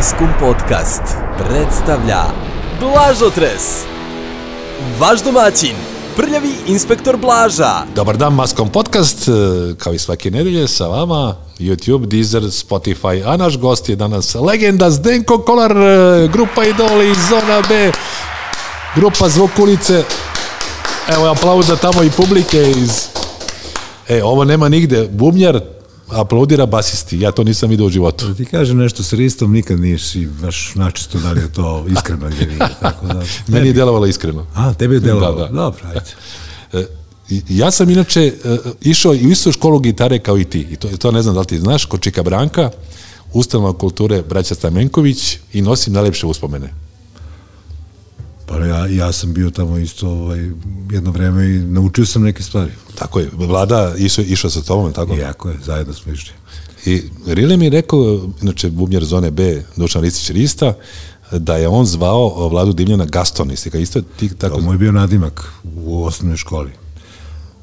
Maskum Podcast predstavlja Blažotres Vaš domaćin, prljavi inspektor Blaža. Dobar dan, Maskom podcast, e, kao i svake nedelje sa vama, YouTube, Deezer, Spotify, a naš gost je danas legenda Zdenko Kolar, e, grupa Idoli, Zona B, grupa Zvokulice, evo aplauza tamo i publike iz... E, ovo nema nigde, bubnjar aplaudira basisti, ja to nisam vidio u životu. Da ti kažem nešto s Ristom, nikad nisi baš načisto da li je to iskreno ili nije. Tako da, Meni je delovalo iskreno. A, tebi je delovalo? Da, da. Dobro, ajde. E, Ja sam inače e, išao i u istu školu gitare kao i ti. I to, to ne znam da li ti znaš, kod Čika Branka, ustanova kulture braća Stamenković i nosim najlepše uspomene. Pa ja, ja sam bio tamo isto ovaj, jedno vreme i naučio sam neke stvari. Tako je, vlada išao, išao sa tobom, tako? Iako je, zajedno smo išli. I Rile mi je rekao, inače bubnjar zone B, Dušan Ristić Rista, da je on zvao vladu Dimljana Gaston, jeste ga isto ti tako... To mu je bio nadimak u osnovnoj školi.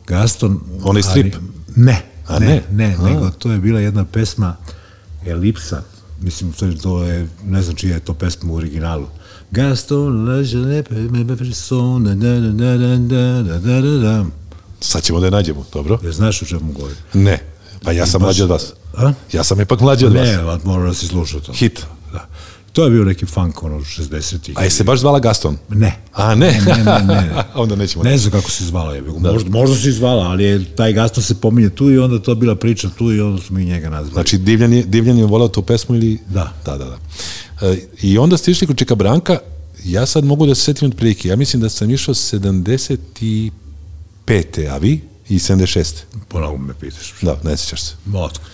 Gaston... Onaj strip? ali- ne, A ne, ne? ne, A. nego to je bila jedna pesma Elipsa. Mislim, to je, to je ne znam čija je to pesma u originalu. Gaston Leželep, Meberson, Sad ćemo da je nađemo, dobro? Jer znaš o čemu govorim? Ne, pa ja sam mlađi od vas. A? Ja sam ipak mlađi od ne, vas. Ne, moram da si slušao to. Hit. Da. To je bio neki funk ono 60-ih. A je se baš zvala Gaston? Ne. A ne? Ne, ne, ne. ne. onda nećemo. Ne znam kako se zvala. Je. Da. Možda, možda se zvala, ali je, taj Gaston se pominje tu i onda to bila priča tu i onda smo mi njega nazvali. Znači Divljan je, Divljan je volao tu pesmu ili... Da. Da, da, da. E, I onda ste išli kod Čeka Branka, ja sad mogu da se setim od prilike, ja mislim da sam išao 75. a vi? I 76. Ponovo me pitaš. Da, ne sjećaš se. Otkud?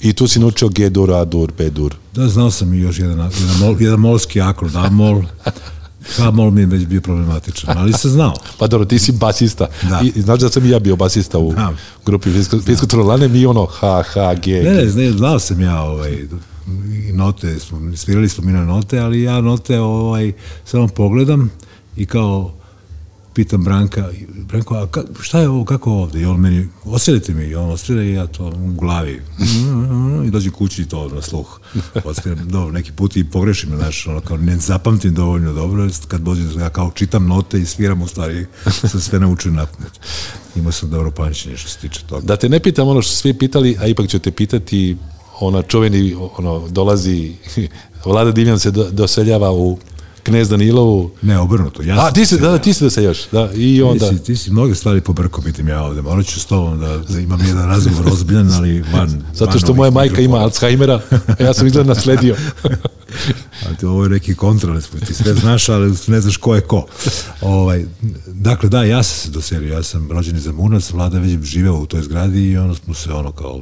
I tu si naučio G-dur, A-dur, B-dur. Da, znao sam i još jedan, jedan, mol, jedan molski akord, A-mol. H-mol mi je već bio problematičan, ali sam znao. Pa dobro, ti si basista. Da. I, znaš da sam i ja bio basista u Da. grupi Fisko, Fisko Trolane, mi ono H, H, G, ne, ne, znao sam ja ovaj, i note, smo, svirali smo mi na note, ali ja note ovaj, samo pogledam i kao pitam Branka, Branko, a ka, šta je ovo, kako ovde? I on meni, osvirajte mi, i on osvira i ja to u glavi. I dođem kući i to na sluh. Osviram, dobro, neki put i pogrešim, znaš, ono, kao ne zapamtim dovoljno dobro, kad dođem, ja kao čitam note i sviram, u stvari, sam sve naučio na pamet. Imao sam dobro pamćenje što se tiče toga. Da te ne pitam ono što svi pitali, a ipak ću te pitati, ona čuveni, ono, dolazi, Vlada Divljan se do, doseljava u Knez Danilovu. Ne, obrnuto. Ja A, sam ti se- da, da, ti se doseljaš, da, i onda... Ti si, ti si mnoge stvari pobrko pitam ja ovde. Morat ću s tobom da, da imam jedan razgovor ozbiljan, ali van... Zato što moja majka ima. Alzheimera, a ja sam izgled nasledio. A ti ovo je neki kontrol, ti sve znaš, ali ne znaš ko je ko. Ovaj, dakle, da, ja sam se doselio, ja sam rođeni za Munac, vlada već živeo u toj zgradi i onda smo se ono kao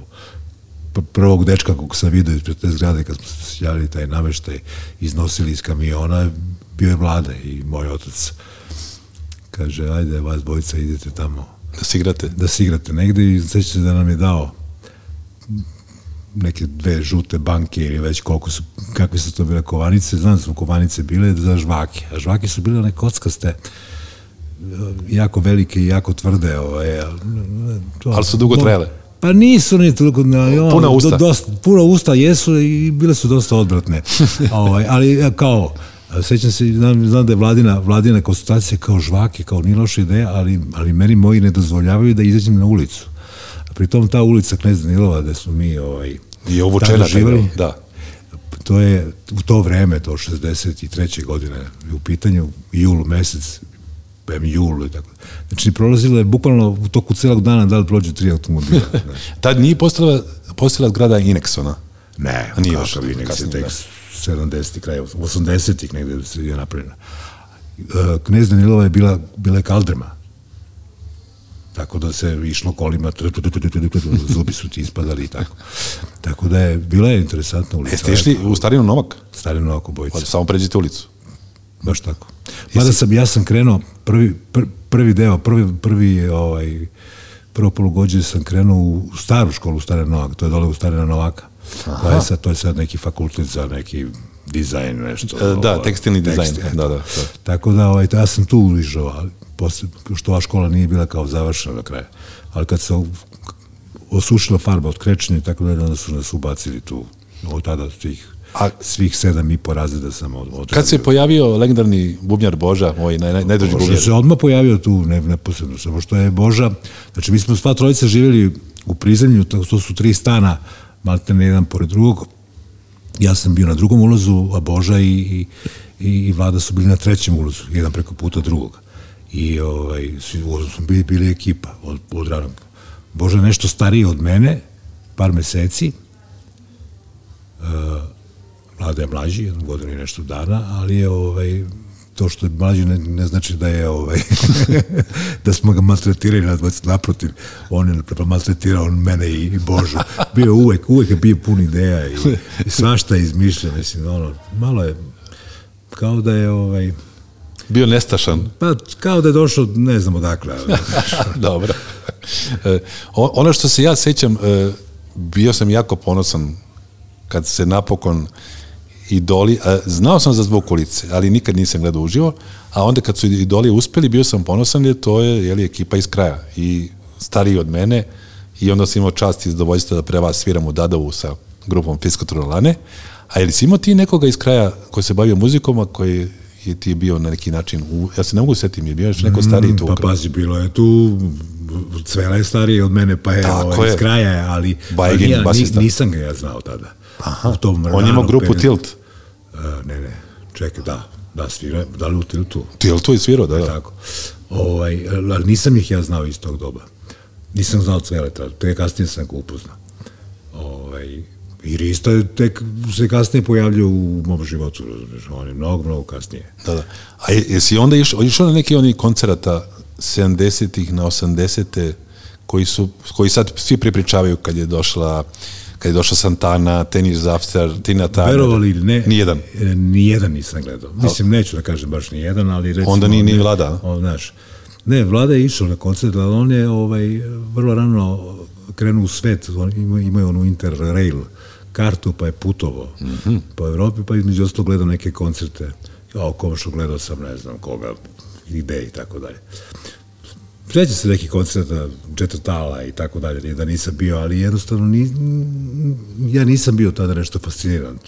prvog dečka kog sam vidio ispred te zgrade kad smo se seljali taj nameštaj iznosili iz kamiona bio je vlada i moj otac kaže ajde vas dvojica idete tamo Da se igrate. da se igrate negde i seća se da nam je dao neke dve žute banke ili već koliko su, kakve su to bile kovanice, znam da su kovanice bile za žvake, a žvake su bile one kockaste, jako velike i jako tvrde. Ovaj, to, Ali su dugo trajale. Pa nisu ni toliko, na, Puna usta. Do, dosta, puna usta jesu i bile su dosta odvratne. ovaj, ali e, kao, sećam se, znam, znam da je vladina, vladina konsultacija kao žvake, kao nije loša ideja, ali, ali meni moji ne dozvoljavaju da izađem na ulicu. A pritom ta ulica Knez Danilova, gde smo mi ovaj, I taj živeli, deo, da. to je u to vreme, to 63. godine, u pitanju jul mesec, pem jul i tako. Znači, prolazilo je bukvalno u toku celog dana da li prođu tri automobila. Tad nije postala, postala zgrada Inexona. Ne, A nije još, se kasnije, tek da. 70. kraj, 80. negde se je napravljena. E, Knez Danilova je bila, bila je kaldrma. Tako da se išlo kolima, zubi su ti ispadali i tako. Tako da je, bila je interesantna ulica. Jeste išli u Starinu Novak? Starino oko bojica. Pa samo pređite ulicu. Baš tako. Mada sam, ja sam krenuo, prvi, pr, prvi deo, prvi, prvi ovaj, prvo polugođe sam krenuo u staru školu Stare Novak, to je dole u Stare Novaka. Koja je sad, to je sad neki fakultet za neki dizajn, nešto. E, da, ovaj, tekstilni dizajn, da, da, da. Tako da, ovaj, ja sam tu uližao, ali posle, što ova škola nije bila kao završena do kraja. Ali kad se osušila farba od krečenja tako dalje, onda su nas ubacili tu od tada tih A, svih sedam i po razreda sam od. Kad se pojavio legendarni bubnjar Boža, moj naj, naj, najdrži Boža bubnjar? se odmah pojavio tu ne, neposredno, samo što je Boža, znači mi smo sva trojica živjeli u prizemlju, to, su tri stana, malte ne jedan pored drugog, ja sam bio na drugom ulazu, a Boža i, i, i, Vlada su bili na trećem ulazu, jedan preko puta drugog. I ovaj, svi ulazu smo bili, bili ekipa od, od rana. Boža je nešto stariji od mene, par meseci, uh, Vlada je mlađi, jednu godinu i nešto dana, ali je ovaj, to što je mlađi ne, ne znači da je ovaj, da smo ga maltretirali naprotiv, on je maltretirao on mene i, i Božu. Bio uvek, uvek je bio pun ideja i, i svašta je izmišljeno, mislim, ono, malo je kao da je ovaj, Bio nestašan. pa kao da je došao, ne znam odakle. Dobro. E, ono što se ja sećam, e, bio sam jako ponosan kad se napokon idoli, a, znao sam za zvuk ulice, ali nikad nisam gledao uživo, a onda kad su idoli uspeli, bio sam ponosan jer to je jeli, ekipa iz kraja i stariji od mene i onda sam imao čast i zadovoljstvo da pre vas sviram u Dadovu sa grupom Fiskotrolane. A je li si imao ti nekoga iz kraja koji se bavio muzikom, a koji je ti bio na neki način, u, ja se ne mogu setim, je bio još neko stariji tu? Pa pazi, bilo je tu Cvela je stariji od mene, pa je Tako ovaj, je. iz kraja, ali, Bajegin, ali ja, nisam ga ja znao tada. Aha, U tom on je imao grupu periodu. Tilt. Uh, ne, ne, čekaj, da, da, svira, da li u Tiltu? Tiltu je svirao, da, da. Tako. Ovaj, ali nisam ih ja znao iz tog doba. Nisam znao Cveleta, te kasnije sam ga upoznao. Ovaj, I Rista je tek se kasnije pojavljao u mom životu, razumiješ, on je mnogo, mnogo kasnije. Da, da. A je- jesi onda išao, išao na neki oni koncerata 70-ih na 80-te koji su, koji sad svi prepričavaju kad je došla kad je došla Santana, Tenis After, Tina Turner. Verovali ili ne, Nijedan. e, nijedan nisam gledao. Mislim, neću da kažem baš nijedan, ali recimo... Onda ni- ni Vlada? On, znaš, ne, Vlada je išao na koncert, ali on je ovaj, vrlo rano krenuo u svet, on, ima, imao onu Interrail kartu, pa je putovo mm. -hmm. po Evropi, pa između ostalo gledao neke koncerte. Ja, komšu gledao sam, ne znam koga, ide i tako dalje. Sreća se neki koncerta, Džetatala i tako dalje, da nisam bio, ali jednostavno ni, ja nisam bio tada nešto fasciniran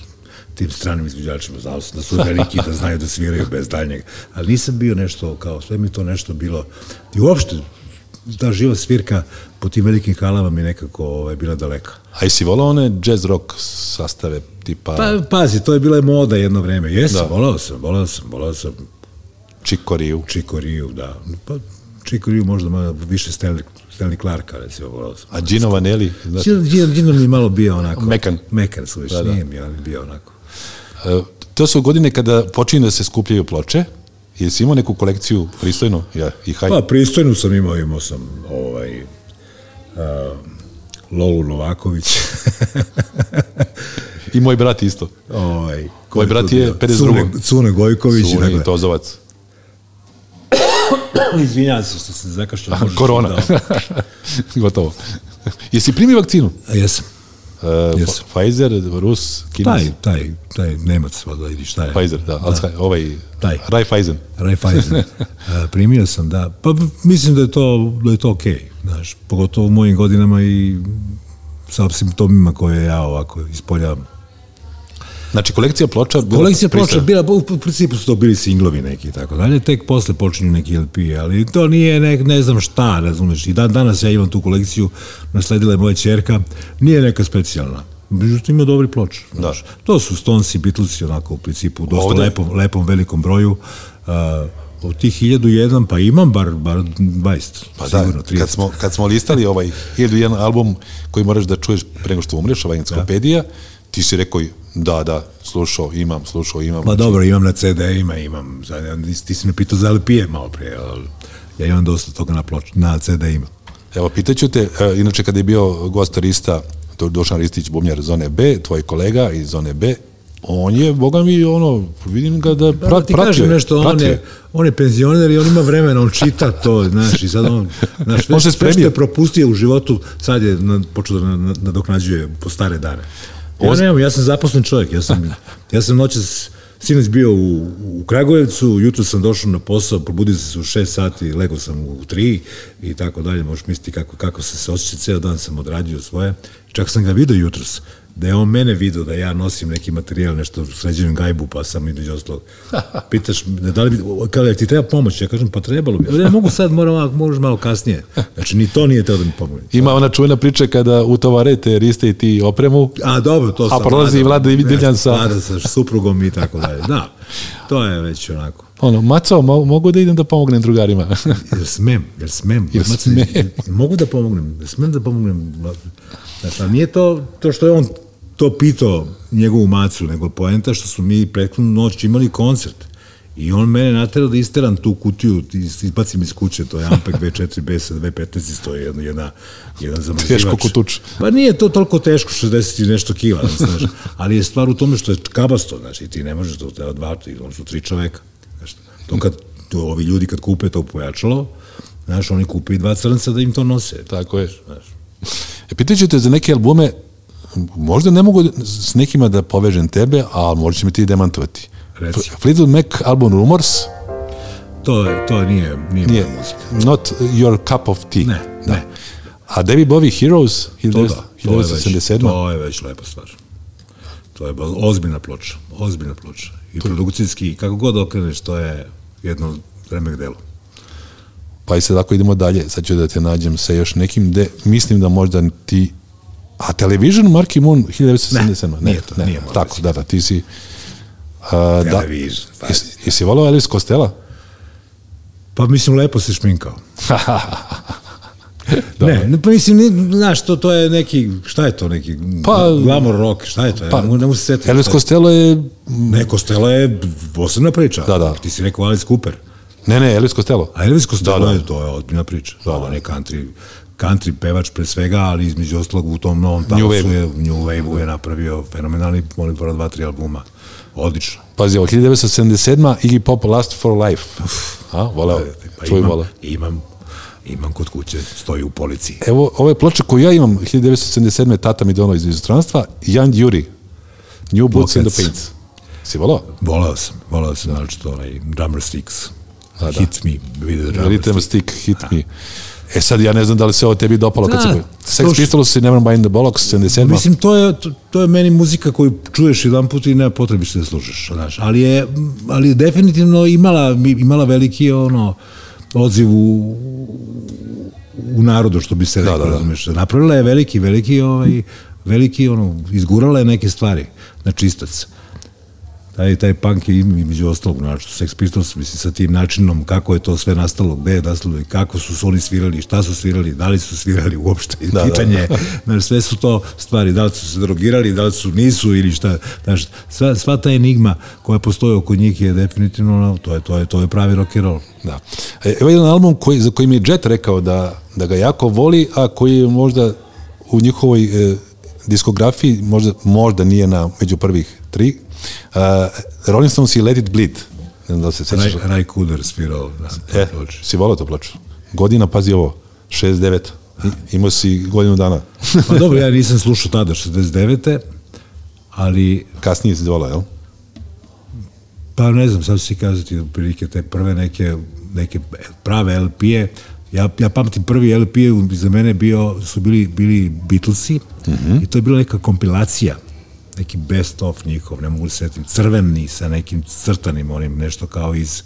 tim stranim izvođačima, znao sam da su veliki, da znaju da sviraju bez daljnjega, ali nisam bio nešto, kao sve mi to nešto bilo, i uopšte, ta živa svirka po tim velikim halama mi nekako ovaj, bila daleka. A jesi volao one jazz rock sastave tipa Pa, pazi, to je bila moda jedno vreme. Jesam, Da. volao sam, volao sam, volao sam Chicoriju? Chico da. Pa, Chico možda malo više Stanley, Stanley Clarka, recimo, volao sam. A Gino Vanelli? Znaš, Gino, Gino, mi je malo bio onako... Mekan. Mekan, sluš, Da, da, nije mi on bio onako. e, to su godine kada počinju da se skupljaju ploče. Jesi imao neku kolekciju pristojnu? Ja, i haj. Pa, pristojnu sam imao, imao sam ovaj, a, Lolu Novaković. I moj brat isto. ovaj, Moj brat je bio? 52.. Cune, Cune Gojković. i Suni dakle, Tozovac. Izvinjavam se što se zakašljao. Korona. da- Gotovo. Jesi primio vakcinu? Jesam. Uh, Jesam. Pfizer, Rus, Kinez? Taj, taj, taj Nemac, valjda, ili šta je? Pfizer, da. da. ovaj, Taj. Raiffeisen. Raiffeisen. A, primio sam, da. Pa mislim da je to, da je to okej, znaš, pogotovo u mojim godinama i sa simptomima koje ja ovako ispoljam. Znači, kolekcija ploča... bila Kolekcija ploča bila, u principu su to bili singlovi neki i tako dalje, tek posle počinju neki LP, ali to nije ne, ne znam šta, razumeš, i dan, danas ja imam tu kolekciju, nasledila je moja čerka, nije neka specijalna, međutim ima dobri ploč. Da. To su Stonesi, Beatlesi, onako u principu, dosta Ovde- lepom, lepom velikom broju, uh, od tih 1001, pa imam bar, bar 20, Pa sigurno, da, 30. kad smo, kad smo listali ovaj 1001 album koji moraš da čuješ pre nego što umreš, ovaj enciklopedija, ti si rekao da, da, slušao, imam, slušao, imam. Pa dobro, imam na CD-ima, imam, ti si me pitao za LP-e malo pre, ali ja imam dosta toga na, ploč, na CD-ima. Evo, pitaću te, e, inače kada je bio gost Rista, Dušan Ristić, bubnjar zone B, tvoj kolega iz zone B, on je, boga mi, ono, vidim ga da Pa pra, ti pratio nešto, on pratio je, on je penzioner i on ima vremena, on čita to, znaš, i sad on, znaš, sve, On se sve što je propustio u životu, sad je na, počeo da na- na- nadoknađuje po stare dane. Ja nemam, ja sam zaposlen čovjek, ja sam, ja sam noćas, sinoć bio u, u Kragujevcu, jutro sam došao na posao, probudio sam se u 6 sati, legao sam u 3 i tako dalje, možeš misliti kako, kako sam se osjećao, ceo dan sam odradio svoje, čak sam ga vidio jutros, da je on mene vidio da ja nosim neki materijal, nešto sređujem gajbu, pa sam između ostalog. Pitaš, da li bi, kao da ti treba pomoć? Ja kažem, pa trebalo bi. Ali ja mogu sad, moram, malo- možeš malo kasnije. Znači, ni to nije teo da mi pomogne. Ima ona čuvena priča kada utovarete Riste i ti opremu, A dobro, to A sam prolazi i Vlada Divljan sa- Vlada sa suprugom i tako dalje. Da, to je već onako. Ono, maco, mo- mogu da idem da pomognem drugarima. Jer smem, jer smem. Jer Znači, smem. Mogu da pomognem, jer smem da pomognem. Znači, nije to, to što je on to pitao njegovu macu, nego poenta što smo mi prethodnu noć imali koncert. I on mene naterao da isteram tu kutiju, iz- izbacim iz kuće, to je Ampeg V4B sa 215 stoji jedna, jedna, jedan zamrzivač. Teško ko tuč. Pa nije to toliko teško, 60 i nešto kila, znaš, ali je stvar u tome što je kabasto, znači ti ne možeš to treba dva, tri, ono su tri čoveka. Znaš, to kad to, ovi ljudi kad kupe to pojačalo, znaš, oni kupe i dva crnca da im to nose. Tako je. E, pitaću te za neke albume, možda ne mogu s nekima da povežem tebe, a možda će mi ti demantovati. Reci. Fleetwood Mac album Rumors To, to nije, nije, nije moja muzika. not your cup of tea. Ne, da. ne. A David Bowie Heroes To da, to je, već, 1977. to lepa stvar. To je ozbiljna ploča, ozbiljna ploča. I produkcijski, kako god okreneš, to je jedno remek delo. Pa i sad ako idemo dalje, sad ću da te nađem sa još nekim gde mislim da možda ti a Television Marky Moon 1977. Ne, nije to, nije moja Tako, da, da, ti si da, Television, jesi, jesi volao Elvis Costello? Pa mislim, lepo se šminkao. ne, ne, pa mislim, ni- znaš, to, to je neki, šta je to neki, Pa- pa, glamour rock, šta je to, Pa, ja, ne, mogu- ne se setiti. Elvis. Costello je Ne, Costello je posebna priča. Da, da. Ti si rekao Alice Cooper. ne, ne, Elvis Costello. A Elvis Costello Da, da. je, to je ozbiljna priča. Da, On je country, country pevač pre svega, ali između ostalog u tom novom talasu Wave. je, New Wave je napravio fenomenalni, molim, prva dva, tri albuma. Odlično. Pazi, ovo, 1977. Iggy Pop Last for Life. A, voleo, Pa tvoj imam, voleo. imam, imam kod kuće, stoji u policiji. Evo, ove ploče koju ja imam, 1977. tata mi dono iz inostranstva, Jan Jury, New Boots and the. Paints. Si volao? Volao sam, volao sam, znači to onaj Drummer Sticks. Hit me, vidi the drummer Rhythm. Stick, Hit Me. E sad, ja ne znam da li se ovo tebi dopalo kad Da, se... Sex. Pistols i Never Mind the Bollocks, 77. Mislim, to je, to, to je meni muzika koju čuješ jedan put i nema potrebi se da slušaš, znaš. Ali je, ali je definitivno imala, imala veliki ono, odziv u, u narodu, što bi se rekao, da, da. razumeš. Napravila je veliki, veliki, ovaj, veliki, ono, izgurala je neke stvari na čistac. Taj, taj punk je između ostalog, znači, Sex Pistols, mislim, sa tim načinom, kako je to sve nastalo, gde je nastalo i kako su su oni svirali, šta su svirali, da li su svirali uopšte, Da, da. pitanje, znaš, sve su to stvari, da li su se drogirali, da li su nisu ili šta, znaš, sva, sva ta enigma koja postoji oko njih je definitivno, to je, to je, to je pravi rock and roll. Da. E, Evo jedan album koji, za koji mi je Jet rekao da, da ga jako voli, a koji je možda u njihovoj e, diskografiji možda, možda nije na među prvih tri. Uh, Rolling Stones i Let It Bleed. Da se sećaš. Raj, Raj Kuder svirao toj E, ploči. si volao to ploču? Godina, pazi ovo, 69. I- Imao si godinu dana. Pa dobro, ja nisam slušao tada 69. Ali, Kasnije si volao, jel? pa ne znam, sad si kazati otprilike te prve neke, neke prave LP-e. Ja, ja pamtim prvi LP za mene bio, su bili, bili Beatlesi i to je bila neka kompilacija neki best of njihov, ne mogu se setiti, crveni sa nekim crtanim onim, nešto kao iz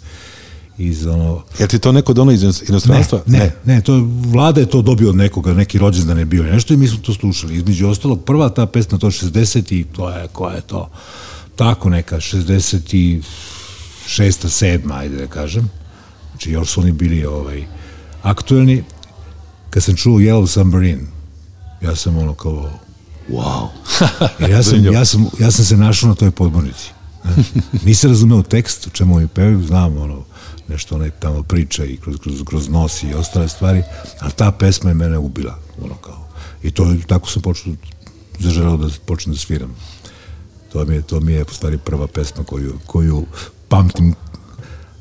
iz ono... Jel ti to neko dono iz inostranstva? Ne, ne, ne, to je, vlada je to dobio od nekoga, neki rođendan je bio nešto i mi smo to slušali. Između ostalog, prva ta pesma, to je 60 i to je, koja je to, tako neka, 66. 7. ajde da kažem. Znači, još su oni bili ovaj, aktuelni. Kad sam čuo Yellow Submarine, ja sam ono kao, wow. Jer ja sam, ja sam, ja sam se našao na toj podmornici. Nisam razumeo tekst, o čemu oni pevaju, znam ono, nešto onaj tamo priča i kroz, kroz, kroz nos i ostale stvari, ali ta pesma je mene ubila, ono kao. I to, tako sam počeo, zaželao da počnem da sviram. To mi je, to mi je u stvari prva pesma koju, koju pamtim.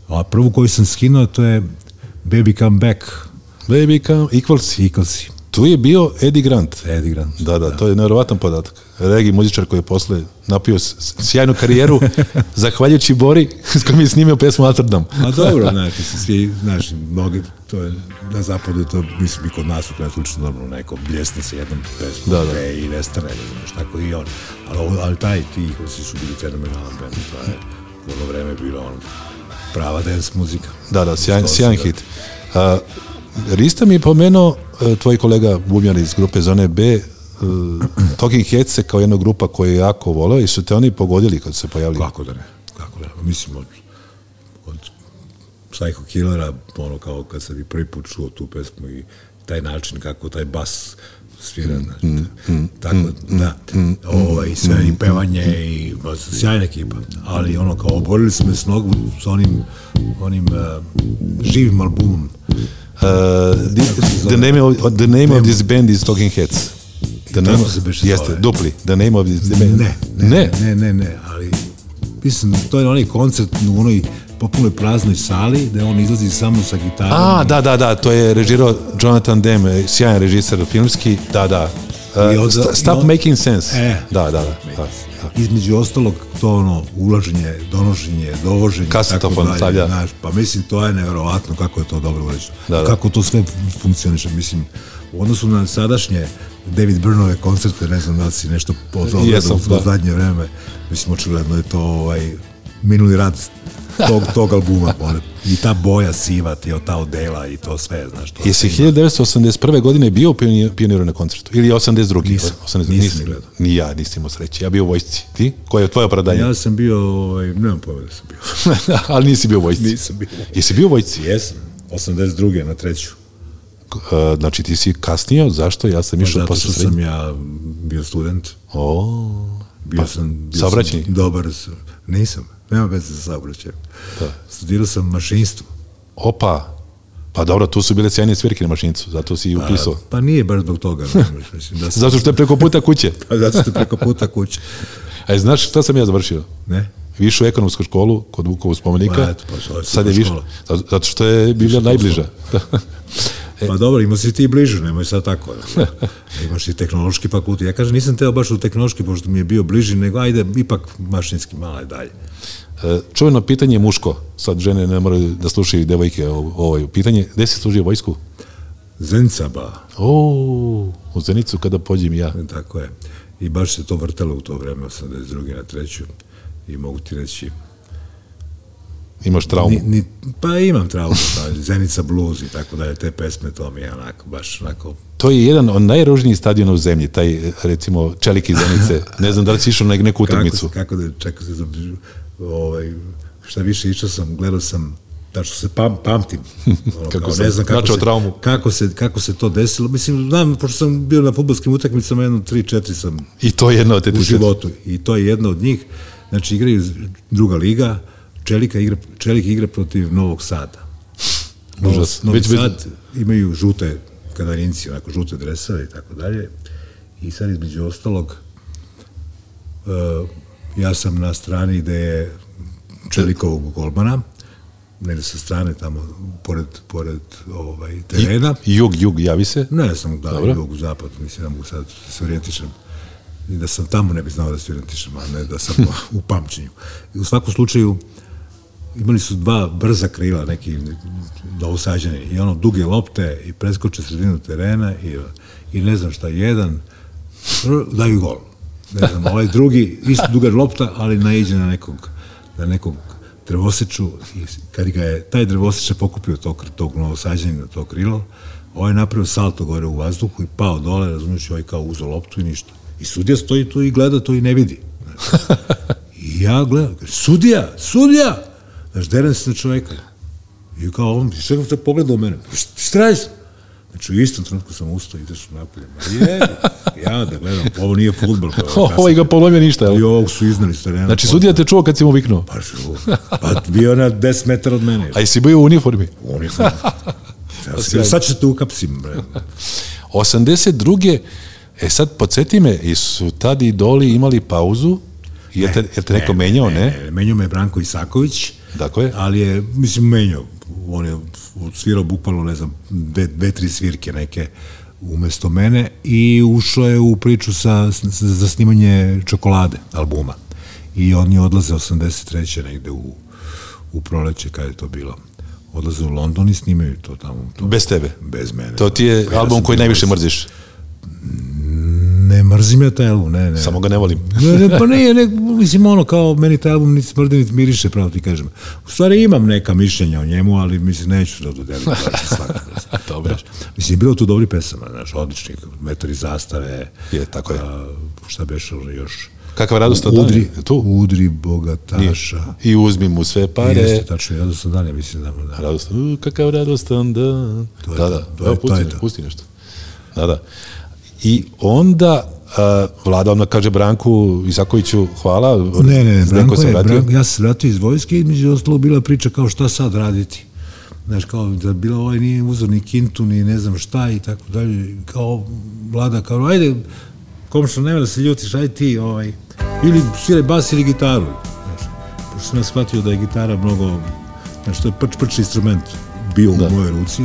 A prvu koju sam skinuo, to je Baby Come Back, Baby come, Equals. Eaglesi, Tu je bio Eddie Grant. Eddie Grant. Da, da, to je nevjerovatan podatak. regi muzičar koji je posle napio sjajnu karijeru, zahvaljujući Bori, s kojim je snimio pesmu Amsterdam. A dobro, znači, svi, znaš, mnogi, to je, na zapadu to, mislim, i kod nas u slučaju, normalno, neko bljesne se jednom pesmu, Da, da. i nestane, ne znam, šta tako i on. Ali, ali taj, ti, svi su bili fenomenalan band, to je u ono vreme bilo ono, prava dance muzika. Da, da, sjajan, sjajan da- hit. A, Rista mi je pomenuo, e, tvoj kolega Bubnjar iz grupe Zone B, e, Talking Heads kao jedna grupa koju je jako voleo i su te oni pogodili kad se pojavili. Kako da ne, kako da ne, mislim, od, od Psycho Killera, ono kao kad sam i prvi put čuo tu pesmu i taj način kako taj bas svira, znači, tako, da, ovaj, i sve, i pevanje, i ba, sjajna ekipa, ali ono kao oborili smo s nogu s onim, onim uh, živim albumom, Uh, the, the name of the name of this band is Talking Heads. The name beše jeste zove. dupli. The name of this band. Ne, ne, ne, ne, ne, ali mislim, to je onaj koncert u onoj potpunoj praznoj sali, da on izlazi samo sa gitarom. A, da, da, da, to je režirao Jonathan Demme, sjajan režiser filmski, da, da. Uh, st- stop i on- making sense. E. da, da. da, da. Između ostalog, to ono, ulaženje, donošenje, dovoženje, Kasetofon stavlja. Znaš, pa mislim, to je neverovatno kako je to dobro urađeno. Da, da. Kako to sve funkcioniše, mislim, u odnosu na sadašnje David Byrnove koncerte, ne znam da si nešto pozvao u da. zadnje vreme, mislim, očigledno je to ovaj, minuli rad tog, tog albuma, one, i ta boja siva, ti, ta odela i to sve, znaš. To Jesi sve ima. 1981. godine bio pioniru na koncertu? Ili 82. Nisam. 82. Nisam ni gledao. Ni ja, nisi imao sreće. Ja bio u vojsci. Ti? Koje je tvoje opravdanje? Ja sam bio, ovaj, nemam pojma da sam bio. Ali nisi bio u vojsci. Nisam bio. Jesi bio u vojsci? Jesam, 82. na treću. Uh, znači ti si kasnio, zašto? Ja sam išao Pa posle srednje. sam ja bio student, O, bio sam, bio sam dobar, nisam, nema veze sa saobraćajem. Da. Studirao sam mašinstvo. opa. Pa dobro, tu su bile sjajne svirke na mašinicu, zato si i upisao. Pa nije baš zbog toga. mislim, da sam, Zato što je preko puta kuće. Pa zato što je preko puta kuće. A znaš šta sam ja završio? Ne? Višu ekonomsku školu kod Vukovog spomenika. Pa eto, pa Sad je zato- zato što je Biblija najbliža. Pa dobro, imao si ti bliže, nemoj sad tako. Imaš i tehnološki fakultet. Ja kažem, nisam teo baš u tehnološki, pošto mi je bio bliži, nego ajde, ipak mašinski, malo je dalje. E, Čuveno pitanje je muško. Sad žene ne moraju da slušaju devojke ovo, pitanje. Gde si služio vojsku? Zencaba, O, u Zenicu kada pođem ja. tako je. I baš se to vrtelo u to vreme, 82. na treću. I mogu ti reći, Imaš traumu. Ni, ni, pa imam traumu, pa, Zenica blues i tako dalje, te pesme, to mi je onako, baš onako, To je jedan od najružnijih stadiona u zemlji, taj, recimo, Čelik iz Zenice. Ne znam da li si išao na neku kako, utakmicu. se- kako da, čekaj se, ovaj, šta više išao sam, gledao sam, tačno se pam, pamtim, ono, Kako kao, ne znam kako se, traumu. kako, se, kako se to desilo, mislim, znam, pošto sam bio na futbolskim utakmicama, jedno, tri, četiri sam I to je jedna od te u životu. I to je jedna od njih. Znači, igraju druga liga, Čelika igra, Čelik igra protiv Novog Sada. Užas. Novi Već- već- Sad imaju žute kanarinci, onako žute dresove i tako dalje. I sad između ostalog, uh, ja sam na strani gde je Čelikovog golmana, negde sa strane tamo, pored, pored ovaj, terena. I- Jug, jug, javi se. Ne znam da li jug zapad, mislim da mogu sad da se orijentišem. I da sam tamo ne bi znao da se orijentišem, a ne da sam u pamćenju. U svakom slučaju imali su dva brza krila, neki novosađani, i ono duge lopte i preskoče sredinu terena i, i ne znam šta, jedan daju gol. Ne znam, ovaj drugi, isto duga lopta, ali naiđe na nekog, na nekog drvoseču i kad ga je taj drvoseče pokupio tog, tog novosađanina, to krilo, ovaj je napravio salto gore u vazduhu i pao dole, razumiješ, ovaj kao uzeo loptu i ništa. I sudija stoji tu i gleda to i ne vidi. I ja gledam, sudija, sudija! Znaš, derem se na čoveka. I kao on, čekam te pogleda u mene. "Št- Šta radiš? Znači, u istom trenutku sam ustao i izašao napolje. Je, ja da gledam, ovo nije futbol. O, ovaj ga polomio ništa, I jel? ovog su iznali s terena. Znači, sudija te čuo kad si mu viknuo. Pa, žu, pa bio na 10 metara od mene. A jesi bio u uniformi? Uniform. Ja sam, bio, sad ću te ukapsim, bre. 82. E sad, podsjeti me, i su tad idoli imali pauzu? Je te, je te neko menjao, ne? ne? Menjao me Branko Isaković. Dakle? Ali je, mislim, menjao. On je odsvirao bukvalno, ne znam, dve, dve tri svirke neke umesto mene i ušao je u priču sa, sa, za snimanje čokolade, albuma. I oni odlaze 83. negde u, u proleće, kada je to bilo. Odlaze u London i snimaju to tamo. To, Bez tebe. Bez mene. To ti je Ja album koji najviše mrziš. Ne mrzim ja taj album, ne, ne. Samo ga ne volim. Ne, ne, pa nije, ne, mislim, ono, kao, meni taj album niti smrdi, niti miriše, pravo ti kažem. U stvari imam neka mišljenja o njemu, ali, mislim, neću da dodelim. Dobro. Mislim, bilo tu dobri pesama, znaš, odlični, Metar iz zastave. Je, tako je. A, šta ono još? Kakav radostan dan Udri? Tu? Udri bogataša. I uzmi mu sve pare. Jeste, tačno, ja da sam dan, ja mislim da, da. Radostan, u, kakav radostan dan. To je da, da, to je- to pusti, pusti nešto. Da, da. I onda uh, vlada odmah kaže Branku Isakoviću hvala. Ne, ne, Zdenko Branko je. Branko, ja sam se vratio iz vojske između ostalo bila priča kao šta sad raditi. Znaš, kao da bilo ovaj nije uzor ni kintu, ni ne znam šta i tako dalje. Kao vlada, kao ajde, komšo, nema da se ljutiš, ajde ti, ovaj, ili sviraj bas ili gitaru. Znaš, pošto sam ja shvatio da je gitara mnogo, znaš, to je prč, prč instrument bio Da. u mojoj ruci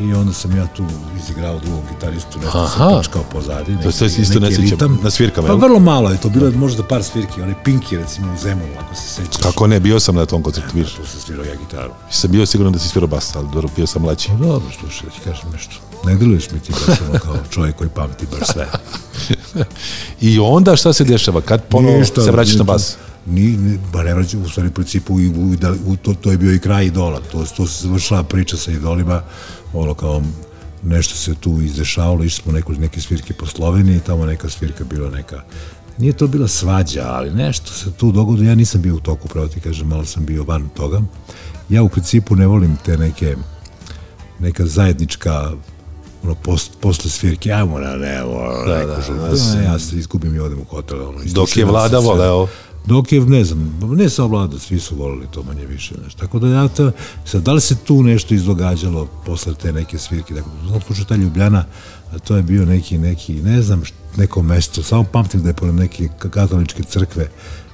i onda sam ja tu izigrao drugog gitaristu, nešto sam prčkao pozadi. To se isto ne sjećam, na svirkama, Pa vrlo malo je to, bilo je možda par svirki, one Pinky recimo u Zemunu, ako se sećaš. Kako ne, bio sam na tom koncertu, vidiš. Tu sam svirao ja gitaru. Sam bio siguran da si svirao bas, ali dobro, bio sam mlađi. Pa dobro, slušaj, da ti kažem nešto. Ne deluješ mi ti baš kao čovjek koji pamti baš sve. I onda šta se dešava? Kad ponovo se vraćaš na bas? Ni, ni, ba ne vraćam, u stvari principu i u, da, u, to, to je bio i kraj idola. To, to se završila priča sa idolima, ono kao nešto se tu izdešavalo, išli smo neko, neke svirke po Sloveniji, tamo neka svirka bila neka Nije to bila svađa, ali nešto se tu dogodilo. Ja nisam bio u toku, pravo ti kažem, malo sam bio van toga. Ja u principu ne volim te neke neka zajednička ono, post, posle svirke, ajmo na nebo, Da, da, da, da, da, ja se izgubim i odem u hotel. Ono, Dok je vlada voleo. Dok je, ne znam, ne samo vlada, svi su volili to manje više. Znaš. Tako da ja to, sad, da li se tu nešto izdogađalo posle te neke svirke, dakle, otpočeo ta Ljubljana, a to je bio neki, neki, ne znam, neko mesto, samo pamtim da je pored neke ka- katoličke crkve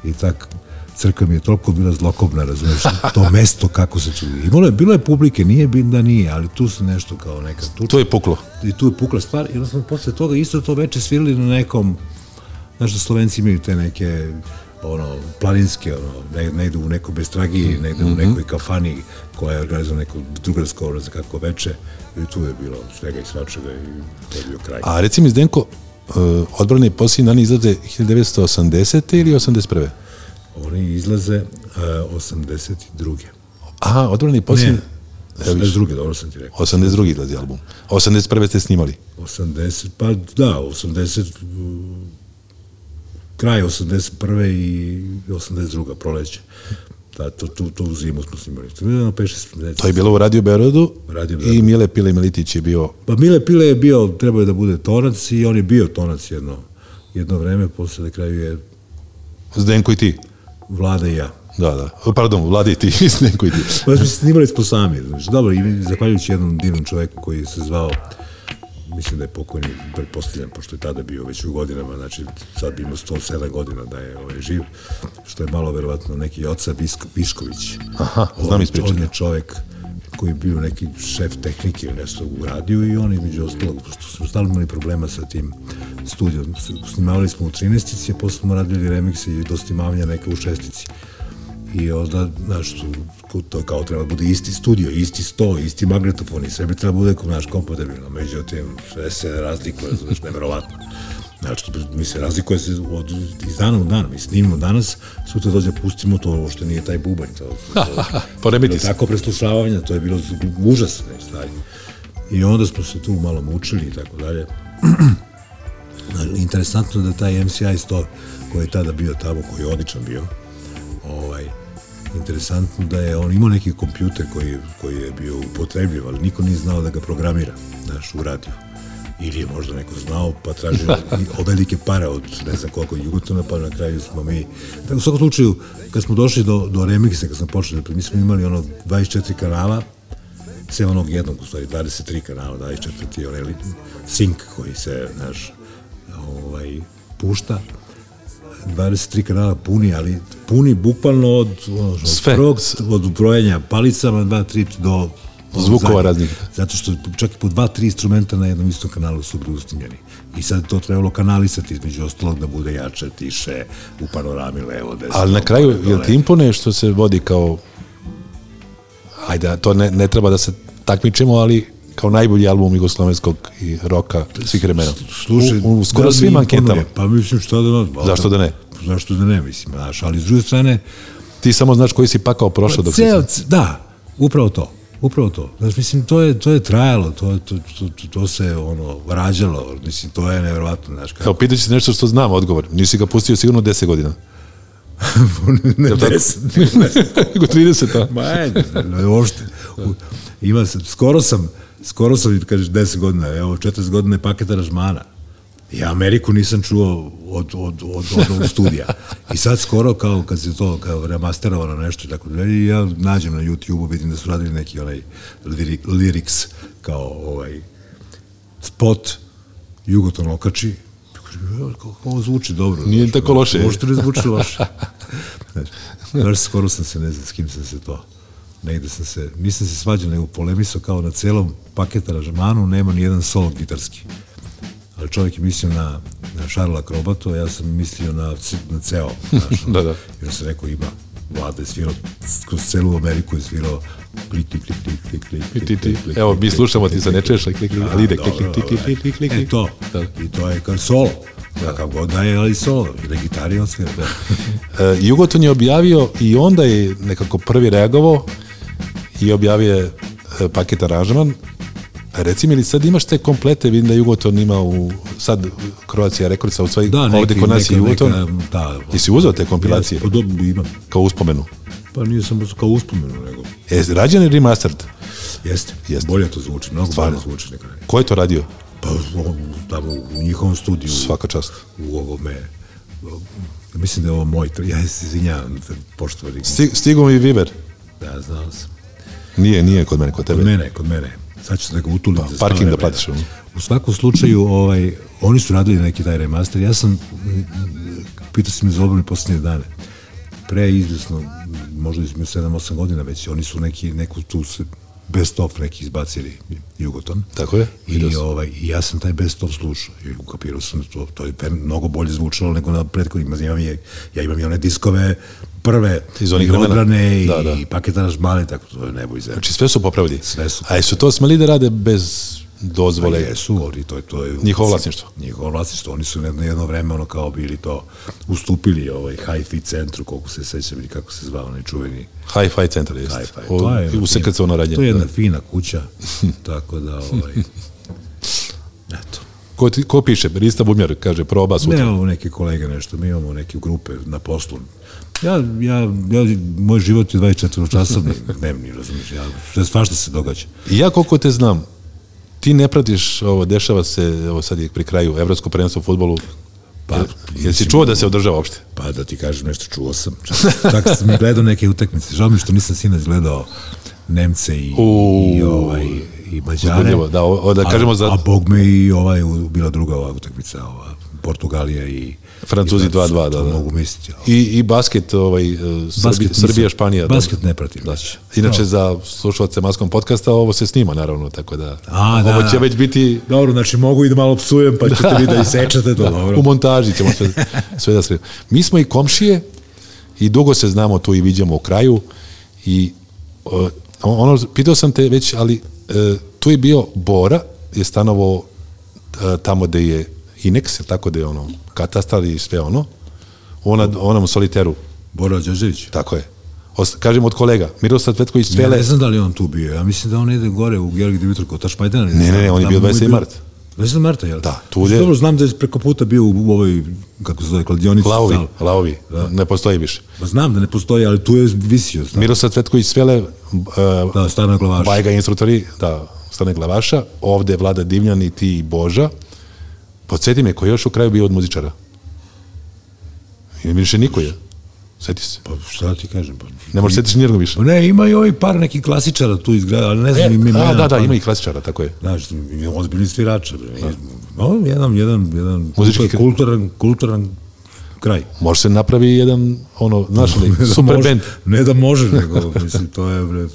i tak, crkva mi je toliko bila zlokobna, razumiješ, to mesto kako se tu, imalo je, bilo je publike, nije bi da nije, ali tu se nešto kao neka tuča To je puklo. i tu je pukla stvar i onda smo posle toga isto to veče svirali na nekom znaš da Slovenci imaju te neke ono, planinske, ono, ne, negde u nekoj bestragiji, negde u nekoj kafani koja je organizovala neko drugarsko, ono, za kako veče i tu je bilo svega i svačega i to je bio kraj. A reci mi, Zdenko, uh, odbrane posljednji dani izlaze 1980. ili 81. Oni izlaze uh, 82. Aha, odbrani posljednji... Ne, Evo vidiš, 82. dobro sam ti rekao. 82. izlazi album. 81. ste snimali. 80, pa da, 80, mm, kraj 81. i 82. proleće. Da, to, tu, tu zimu smo snimali. 5-6 To je bilo u Radio Beorodu Radio i. Mile Pile Militić je bio Pa Mile Pile je bio, trebao je da bude tonac i on je bio tonac jedno, jedno vreme, posle na kraju je Zdenko i ti. Vlada i ja. Da, da. Pardon, Vladi i ti, Zdenko i ti. Pa smo snimali smo sami. Znači, dobro, i zahvaljujući jednom divnom čoveku koji se zvao mislim da je pokojni, pretpostavljam, pošto je tada bio već u godinama, znači sad bi imao 107 godina da je ovaj, živ, što je malo verovatno neki Joca Bisko, Bišković. Aha, znam ispričati. On je čovek koji je bio neki šef tehnike ili nešto u radiju i on između ostalog, pošto smo stalno imali problema sa tim studijom, snimavali smo u 13 a posle smo radili remikse i dostimavanja neka u šestici. I onda, znaš, to kao treba da bude isti studio, isti sto, isti magnetofon i sve bi treba da bude kao naš kompatibilno. Međutim, sve se razlikuje, znaš, neverovatno. Znači, mi se razlikuje se od, iz dana u dan. Mi snimimo danas, sutra dođe, pustimo to, što nije taj bubanj. To, to, Poremeti bilo se. tako preslušavanja, to je bilo užasne stvari. I onda smo se tu malo mučili i tako dalje. Interesantno da taj MCI sto koji je tada bio tamo, koji je odličan bio, ovaj, interesantno da je on imao neki kompjuter koji, koji je bio upotrebljiv, ali niko nije znao da ga programira, znaš, u radiju. Ili je možda neko znao, pa tražio i- o velike pare od ne znam koliko Jugotona, pa na kraju smo mi... Tako, u svakom slučaju, kad smo došli do, do remixa, kad smo počeli, mi smo imali ono 24 kanala, sve onog jednog, u stvari 23 kanala, 24 je onaj sync koji se, znaš, ovaj, pušta, 23 kanala puni, ali puni bukvalno od, ono, od prvog, od brojanja palicama 2, 3 do Zvukova raznih. Zato što čak i po dva, tri instrumenta na jednom istom kanalu su bili ustimljeni. I sad je to trebalo kanalisati između ostalog da bude jače, tiše, u panorami levo, desno. Ali na kraju, gore, jel ti imponuje što se vodi kao ajde, to ne, ne treba da se takmičimo, ali kao najbolji album jugoslovenskog i roka svih vremena. Slušaj, u, u skoro da svim anketama. Pa mislim što da... no, Zašto da ne? Zašto da ne, mislim, znaš, ali s druge strane, Ti samo znaš koji si pakao prošao dok si... ceo, c- da, upravo to. Upravo to. Znaš, mislim, to je, to je trajalo, to, to, to, to, se ono, rađalo, mislim, to je nevjerovatno, znaš, kako. Evo, pitaću se nešto što znam odgovor. Nisi ga pustio sigurno 10 godina. ne, Jel tako? deset, Nego 30, a? Ma ajde, uopšte. Ima sam, skoro sam, skoro sam, kažeš, 10 godina, evo, 40 godina je paket aranžmana. Ja Ameriku nisam čuo od, od, od, od ovog studija. I sad skoro, kao kad se to kao remasterovano nešto i tako dalje, ja nađem na YouTube-u, vidim da su radili neki onaj lyrics, kao ovaj spot, Jugoton okači, Kažem, "Ja, kako ovo zvuči dobro. Nije Znaš, tako loše. Možete ne zvuči loše. Znaš, baš skoro sam se, ne znam s kim sam se to, negde sam se, nisam se svađao, nego polemisao kao na celom paket aranžmanu nema ni jedan solo gitarski. Ali čovjek je mislio na, na Šarla Krobato, ja sam mislio na, na ceo. Znaš, Da, da. Jer se rekao ima, Vlada je svirao, kroz celu Ameriku je svirao klik, klik, klik, klik, klik, klik, klik, klik, klik, Evo, klik, mi klik, slušamo, klik, ti se klik, ne klik, čuješ, klik, klik, ali ide, klik, klik, klik, dobro. klik, klik, klik, E, klik. to. Da. I to je kao solo. Kakav god da je, ali solo. I na gitari on svira. E, Jugoton je objavio i onda je nekako prvi reagovao i objavio je e, paket aranžman. Reci mi li sad imaš te komplete, vidim da Jugoton ima u, sad Croatia Records, u svojih, Da, neki, ovde kod nas je Jugoton. neka, da. Ti si uzeo te kompilacije Pa dobro, imam. kao uspomenu? Pa nije samo kao uspomenu, nego... E, rađen je remastered. Jeste. Jeste. Bolje to zvuči, mnogo Stvarno. bolje zvuči ranije. Ko je to radio? Pa tamo u njihovom studiju, Svaka čast. u ovome... Mislim da je ovo moj, ja se izvinjavam, poštovani. Sti, stigo mi Viver. Da, znao sam. Nije, nije kod mene, kod tebe. Kod mene, kod mene. Sad ću da ga utulim Pa, parking da platiš. U svakom slučaju, ovaj, oni su radili neki taj remaster. Ja sam, pitao si me za obrani posljednje dane. Pre izvesno, možda između 7-8 godina već, oni su neki, neku tu se best of neki izbacili Jugoton. Tako je, I, ovaj, ja sam taj best of slušao i ukapirao sam to, to je mnogo bolje zvučalo nego na prethodnim. Ja imam, je, ja imam i one diskove prve, Iz onih i odbrane, i, Da, da. i paket aranžmane, tako to je nebo i zemlja. Znači sve su popravili. Sve su A jesu to smeli da rade bez dozvole? Pa jesu, oni, to je, to je... Njihovo vlasništvo. Njihovo vlasništvo, oni su na jedno vreme ono kao bili to, ustupili ovaj hi-fi centru, koliko se sećam ili kako se zvao onaj čuveni Hi-Fi centar, jeste. hi-fi. To je u SKC ono radnje. To je jedna Da. fina kuća, tako da, ovaj, eto. Ko, ti, ko piše? Rista Bumjar kaže proba sutra. Nemamo neke kolege nešto, mi imamo neke grupe na poslu. Ja, ja, ja, moj život je 24 časovni, dnevni, razumiješ, ja, sve svašta se događa. I ja koliko te znam, ti ne pratiš ovo, dešava se, evo sad je pri kraju, evropsko prvenstvo u futbolu, pa, jesi čuo da se održava uopšte? Pa da ti kažem nešto, čuo sam. Tako sam gledao neke utakmice. Žao mi što nisam sinoć gledao Nemce i, U. i, ovaj, i Mađare. Da, o- da kažemo a, za- A bog me i ovaj, bila druga ova utakmica, ova, Portugalija i... Francuzi i Francuzi, 2:2, da, to da. Mogu misliti. ali- I, i basket, ovaj, e, Basket nisam- Srbija, Španija. Basket dobro. ne pratim. Da. Inače, No. za slušalce Maskom podcasta, ovo se snima, naravno, tako da, A, da, ovo će da. već biti Dobro, znači mogu i da malo psujem, pa ćete vi da isečete to, dobro. u montaži ćemo sve, sve da sredimo. Mi smo i komšije i dugo se znamo tu i viđamo u kraju i uh, ono, pitao sam te već, ali uh, tu je bio Bora, je stanovo uh, tamo gde je Inex, tako da je ono, katastar i sve ono, u ona, onom soliteru, Bora Đorđević. tako je. Os, kažem od kolega, Miroslav Cvetković Ja Cvele, ne znam da li on tu bio. Ja mislim da on ide gore u Georgi Dimitrov kod Tašmajdana. Ne, ne, ne, on je bio 27. mart. 27. marta, jel? Da, tu je- Dobro, znam da je preko puta bio u, ovoj, kako se zove, kladionici. Lavovi, stal. Lavovi, ne postoji više. Pa znam da ne postoji, ali tu je visio. Znam. Miroslav Cvetković Cvele, uh, Da, stvarno glavaš. Bajga instruktori, da, stane glavaša, ovde je Vlada Divljan i ti i Boža. Podsjeti me, ko je još u kraju bio od muzičara? I više niko je. Sjeti se. Pa šta da ti kažem? Pa, Ne možeš setiš nijednog više. Pa ne, ima i ovih par nekih klasičara tu izgleda, ali ne znam E, im imena. da, da, pa- ima i klasičara, tako je. Znaš, ozbiljni svirača. bre. No, jedan, jedan, jedan Muzički kulturan, kulturan, kulturan kraj. Može se napravi jedan, ono, znaš li, Ne da super može- band. Ne da može, nego, mislim, to je bre,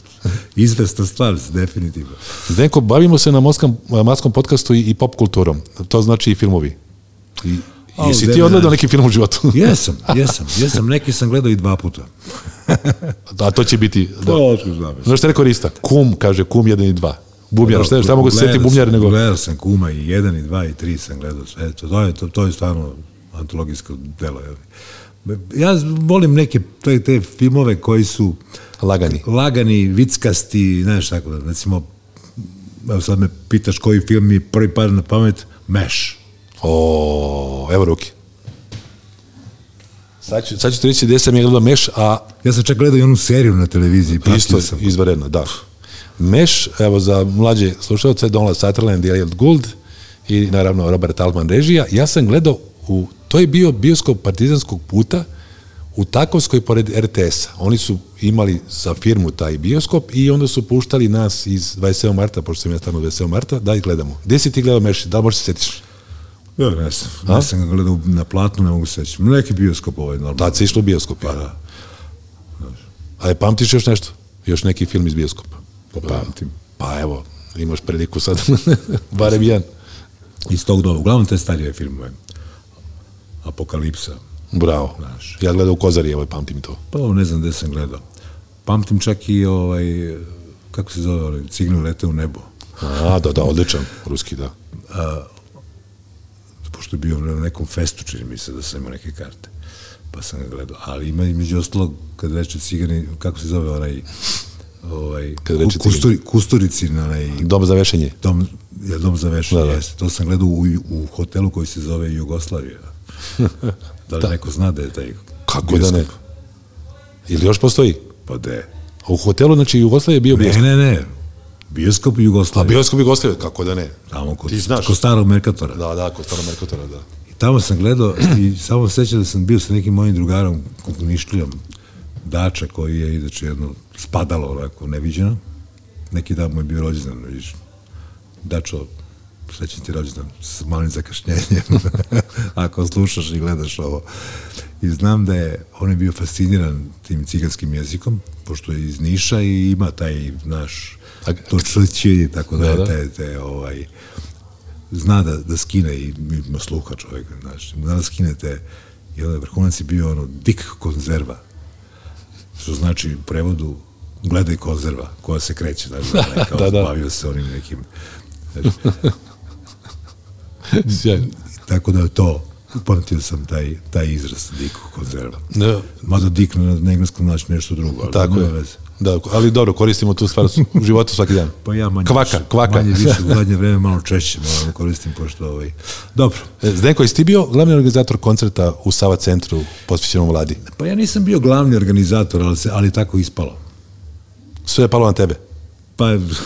izvesna stvar, definitivno. Zdenko, bavimo se na Moskom, Maskom podcastu i, i pop kulturom. To znači i filmovi. I, A, jesi da, ti da, odgledao da. neki film u životu? Jesam, jesam, jesam, neki sam gledao i dva puta. A to će biti... Da. To otkud znam. Znaš šta je rekao Rista? Kum, kaže, kum jedan i dva. Bubnjar, šta, šta mogu se setiti bubnjar sam- nego... Gledao sam kuma i jedan, i dva, i tri sam gledao sve. To, to, je, to, to je stvarno antologijsko delo. Ja volim neke te, te filmove koji su Lagani. lagani, vickasti, znaš tako recimo, evo sad me pitaš koji film mi prvi pada na pamet, Meš. O, evo ruke. Sad ću, sad ću ti reći gde sam ja gledao Meš, a Ja sam čak gledao i onu seriju na televiziji, isto sam. izvaredno, da. Meš, evo za mlađe slušalce, Donald Sutherland i Elliot Gould i naravno Robert Altman režija. Ja sam gledao, u, to je bio bioskop partizanskog puta u Takovskoj pored RTS-a. Oni su imali za firmu taj bioskop i onda su puštali nas iz 27. marta, pošto sam ja stano 27. marta, da ih gledamo. Gde si ti gledao Meš? Da li možeš se setiš? Ja, ne znam. Ja sam ga gledao na platnu, ne mogu se sećati. Neki bioskop ovaj, normalno. Tad se išlo u bioskop. Pa da, A je pamtiš još nešto? Još neki film iz bioskopa? pa pamtim. Pa evo, imaš priliku sad, barem jedan. Iz tog doba. Uglavnom te starije filmove. Apokalipsa. Bravo. Znaš. Ja gledao u Kozari, evo, pamtim to. Pa ne znam gde sam gledao. Pamtim čak i ovaj, kako se zove, ovaj, Cigne lete u nebo. A, da, da, odličan, ruski, da. Pošto je bio na nekom festu, čini mi se da sam imao neke karte. Pa sam ga gledao. Ali ima i među ostalog, kad reče cigani, kako se zove onaj, ovaj, Kad reče ku- kusturi, Kusturicin, onaj, Dom za vešenje. dom, je dom za vešanje, Da, da. jeste. To sam gledao u, u hotelu koji se zove Jugoslavija. Da li neko zna da je taj Kako da ne? Ili još postoji? Pa de. A u hotelu, znači, Jugoslavije je bio Ne, bioskop. ne, ne. Bioskop u A bioskop Jugoslavije, kako da ne? Tamo kod, Ti znaš. kod starog Merkatora. Da, da, kod staro Merkotora, da. I tamo sam gledao i samo se sećam da sam bio sa nekim mojim drugarom, Nišlijom, Dača, koji je inače jedno spadalo onako neviđeno. Neki dan mu je bio rođendan, vidiš. Dačo, srećan ti rođendan s malim zakašnjenjem, ako slušaš i gledaš ovo. I znam da je, on je bio fasciniran tim ciganskim jezikom, pošto je iz Niša i ima taj naš, to črće i tako da, da. te, te, ovaj, zna da, da skine i ima sluha čovjek, znaš, zna da skine te, i onda je vrhunac je bio ono dik konzerva, što znači u prevodu gledaj konzerva koja se kreće, znaš, da, kao Da, da. bavio se onim nekim, znaš, Sjajno. tako da to, upamtio sam taj, taj izraz dik konzerva. Da, Mada dik na, na engleskom znači nešto drugo, ali tako je. veze. Da, ali dobro, koristimo tu stvar u životu svaki dan. Pa ja manje Kvaka, više, kvaka. manje više u zadnje vreme malo češće moram koristim pošto ovaj dobro E, Zdenko, jesi ti bio glavni organizator koncerta u Sava centru posvećenom vladi? pa ja nisam bio glavni organizator ali se ali tako ispalo Sve je palo na tebe. Pa,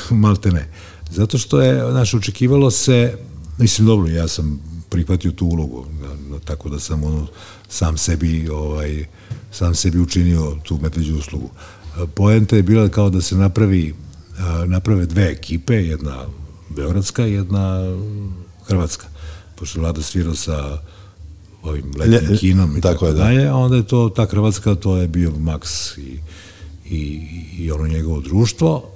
malte ne. Zato što je, znaš, očekivalo se, mislim, dobro, ja sam prihvatio tu ulogu, na, na, tako da sam ono, sam sebi, ovaj, sam sebi učinio tu medveđu uslugu. Poenta je bila kao da se napravi, naprave dve ekipe, jedna beogradska jedna hrvatska. Pošto Vlada svirao sa ovim letnim Lje- kinom i tako tako, da. dalje, a onda je to, ta hrvatska, to je bio Max i, i, i ono njegovo društvo,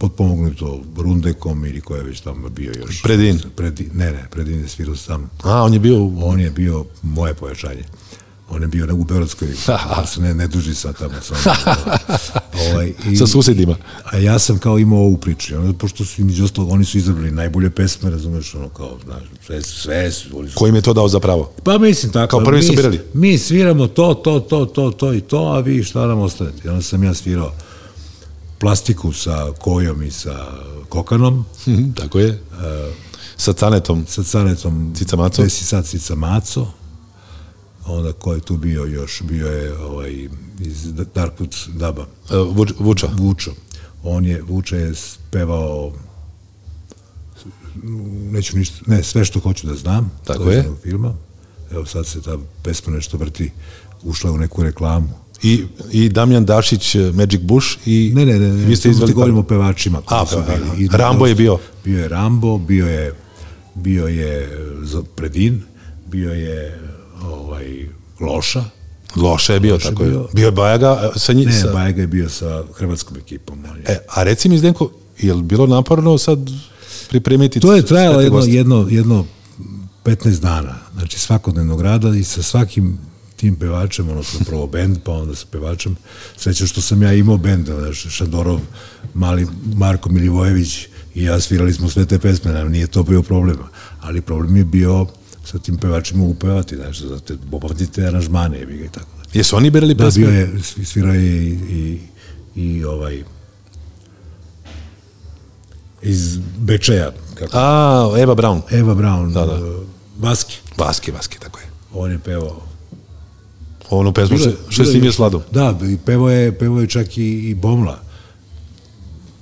potpomognuto Rundekom ili ko je već tamo bio još. Predin. Predin ne, ne, Predin je svirao sam. A, on je bio. On je bio moje pojačanje. On je bio u Beogradskoj, da se ne, ne duži sa tamo. Sa, ovaj, i, Sa susedima. A ja sam kao imao ovu priču. Onda, pošto su između ostalog, oni su izabrali najbolje pesme, razumeš, ono kao, znaš, sve, sve su, oni su Ko im je to dao za pravo? pa mislim tako. Kao prvi mi, su birali. Mi sviramo to, to, to, to, to i to, a vi šta nam ostavite? I onda sam ja svirao plastiku sa kojom i sa kokanom, Mhm, Tako je. Sa canetom. sa canetom Cica Maco. Desi sad Cica Maco. Onda ko je tu bio još? Bio je ovaj, iz Darkwood Daba, e, Vuč- Vuča. Vučo. On je, Vuča je pevao neću ništa, ne, sve što hoću da znam. Tako je. filma. Evo sad se ta pesma nešto vrti, ušla u neku reklamu. I, I Damjan Dašić, e, Magic Bush i... Ne, ne, ne, ne Vi ste samo izveli govorimo o pevačima. A. I Rambo je bio. Bio je Rambo, bio je, bio je Zo- Predin, bio je ovaj, loša. Loše je bio, Loše tako je. bio. Bio je Bajaga sa njim. Ne, sa, Bajega je bio sa hrvatskom ekipom. E, a reci mi, Zdenko, je li bilo naporno sad pripremiti To je trajalo jedno, jedno, jedno 15 dana, znači svakodnevnog rada i sa svakim tim pevačem, odnosno prvo bend, pa onda sa pevačem. Sreća što sam ja imao bend, znaš, Šandorov, mali Marko Milivojević i ja svirali smo sve te pesme, nam nije to bio problem. Ali problem je bio sa tim pevačima upevati, znaš, da te popamtite aranžmane, jebi ga i tako. dalje. Jesu oni birali Da, pesme? bio je, svirao je i, i, i ovaj iz Bečeja, kako A, Eva Brown. Eva Brown, Da, da. Baski, Vaski, Vaski, tako je. on je pevao. Onu pesmu što, što je Bilo snimio s Vladom. Da, i pevao je, pevao je čak i, i Bomla.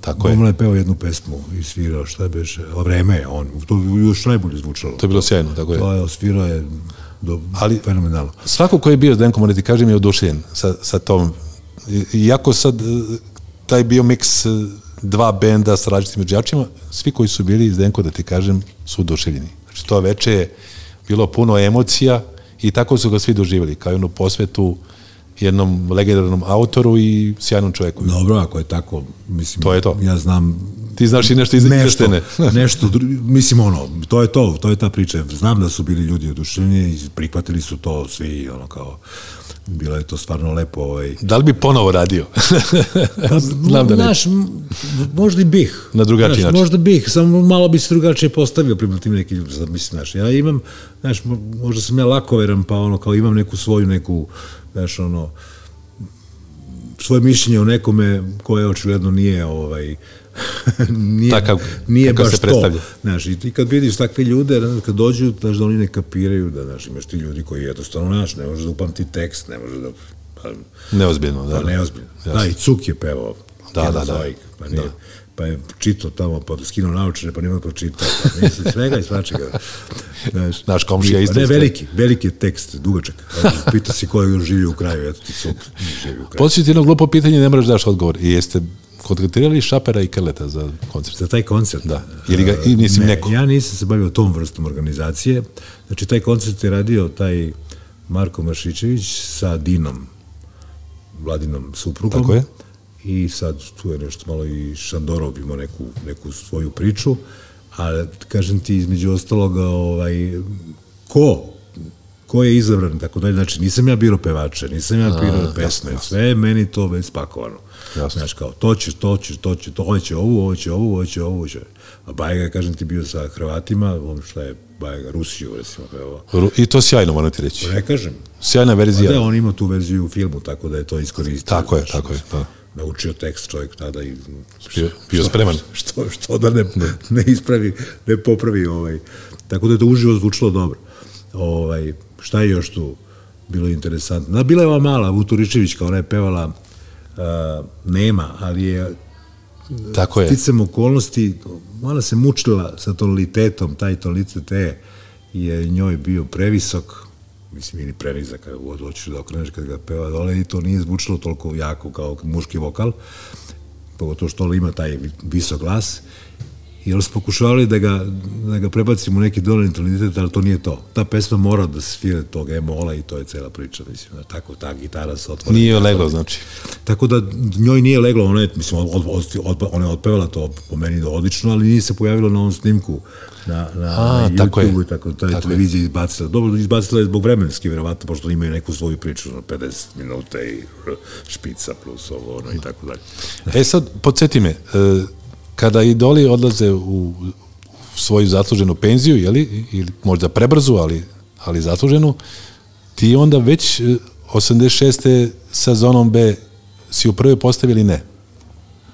Tako je. Bomla je pevao jednu pesmu i svirao, šta je beše, o vreme je on, to još najbolje zvučalo. To je bilo sjajno, tako je. To je, svirao je do, Ali- fenomenalno. Svako ko je bio Zdenko, moram ti kažem, je oduševljen sa, sa tom. Iako sad e, taj bio miks e, dva benda sa različitim izvođačima, svi koji su bili Zdenko, da ti kažem, su oduševljeni. Znači, to veče je bilo puno emocija i tako su ga svi doživjeli, kao jednu posvetu jednom legendarnom autoru i sjajnom čovjeku. Dobro, ako je tako, mislim, To je to. ja znam Ti znaš i nešto iz, nešto, dru- mislim ono, to je to, to je ta priča. Znam da su bili ljudi oduševljeni i prihvatili su to svi, ono kao, bilo je to stvarno lepo, ovaj, Da li bi ponovo radio? Znam da. Znaš, možda i bih. Na drugačiji Znaš, način. Možda bih, samo malo bi se drugačije postavio prema tim nekim ljudima. Sad, Mislim, znaš, ja imam, znaš, mo- možda sam ja lakoveran, pa ono, kao imam neku svoju, neku, znaš, ono, svoje mišljenje o nekome koje očigledno nije ovaj nije, Takav nije baš se to. Znaš, i ti kad vidiš takve ljude, kad dođu, znaš, da oni ne kapiraju, da, znaš, imaš ti ljudi koji jednostavno, znaš, ne može da upamti tekst, ne može da, pa, Neozbiljno, da. Pa neozbiljno. Jasno. Da, i Cuk je pevao. Da, da, da. Kenozoik, Pa, nije, pa je čitao tamo, pa skinuo naučene, pa nema pročitao. Pa mislim, svega i svačega. Znaš, Naš komšija I- isto ne, veliki, veliki je tekst, dugačak. Pita si ko je još živio u kraju, eto ti Cuk živi u kraju. Poslije ti jedno glupo pitanje, ne moraš daš odgovor. I jeste kontaktirali Šapera i Krleta za koncert? Za taj koncert? Da. Ili ga- i mislim ne, neko. Ja nisam se bavio tom vrstom organizacije. Znači, taj koncert je radio taj Marko Maršićević sa Dinom, Vladinom suprugom. Tako je. I sad tu je nešto malo i Šandorov imao neku, neku svoju priču, a kažem ti između ostaloga ovaj, ko ko je izabran, tako dalje, znači nisam ja biro pevače, nisam ja biro pesme, sve je meni to već spakovano. Jasno. Znaš, kao, to će, to će, to će, to, ovo će ovu, ovo će ovu, ovo će ovu, ovo će. A Bajega, je, kažem ti, bio sa Hrvatima, on šta je Bajega, Rusiju, recimo, pevao. I to sjajno, moram ti reći. Ne kažem. Sjajna Pa verzija. da, on ima tu verziju u filmu, tako da je to iskoristio. Tako je, znaš, tako je, da. Naučio tekst čovjek tada i... Bio- bio spreman. Što, što da ne, ne ispravi, ne popravi ovaj. Tako da je to uživo zvučilo dobro. Ovaj, šta je još tu bilo interesantno? Da, bila je ova mala, Vuturičević, kao ona je pevala uh, nema, ali je Tako je. sticam okolnosti, ona se mučila sa tonalitetom, taj tonalitet E je njoj bio previsok, mislim, ili prenizak, kada god hoćeš da okreneš kad ga peva dole i to nije zvučilo toliko jako kao muški vokal, pogotovo što ima taj visok glas, onda smo pokušavali da ga, da ga prebacimo u neki dolni tonalitet, ali to nije to. Ta pesma mora da se svira tog emola i to je cela priča, mislim, da tako ta gitara se otvori. Nije leglo, znači. Tako da njoj nije leglo, ona je, mislim, od, od, od, ona je otpevala to po meni da odlično, ali nije se pojavilo na ovom snimku na, na, A, na tako je. YouTube-u i tako, ta je Tako je. televizija izbacila. Dobro, izbacila je zbog vremenski, verovatno, pošto imaju neku svoju priču na 50 minuta i špica plus ovo, ono i tako dalje. E sad, podsjeti me, e, kada idoli odlaze u, svoju zasluženu penziju, jeli, ili možda prebrzu, ali, ali zasluženu, ti onda već e, 86. sa zonom B si u prvoj postavili ne.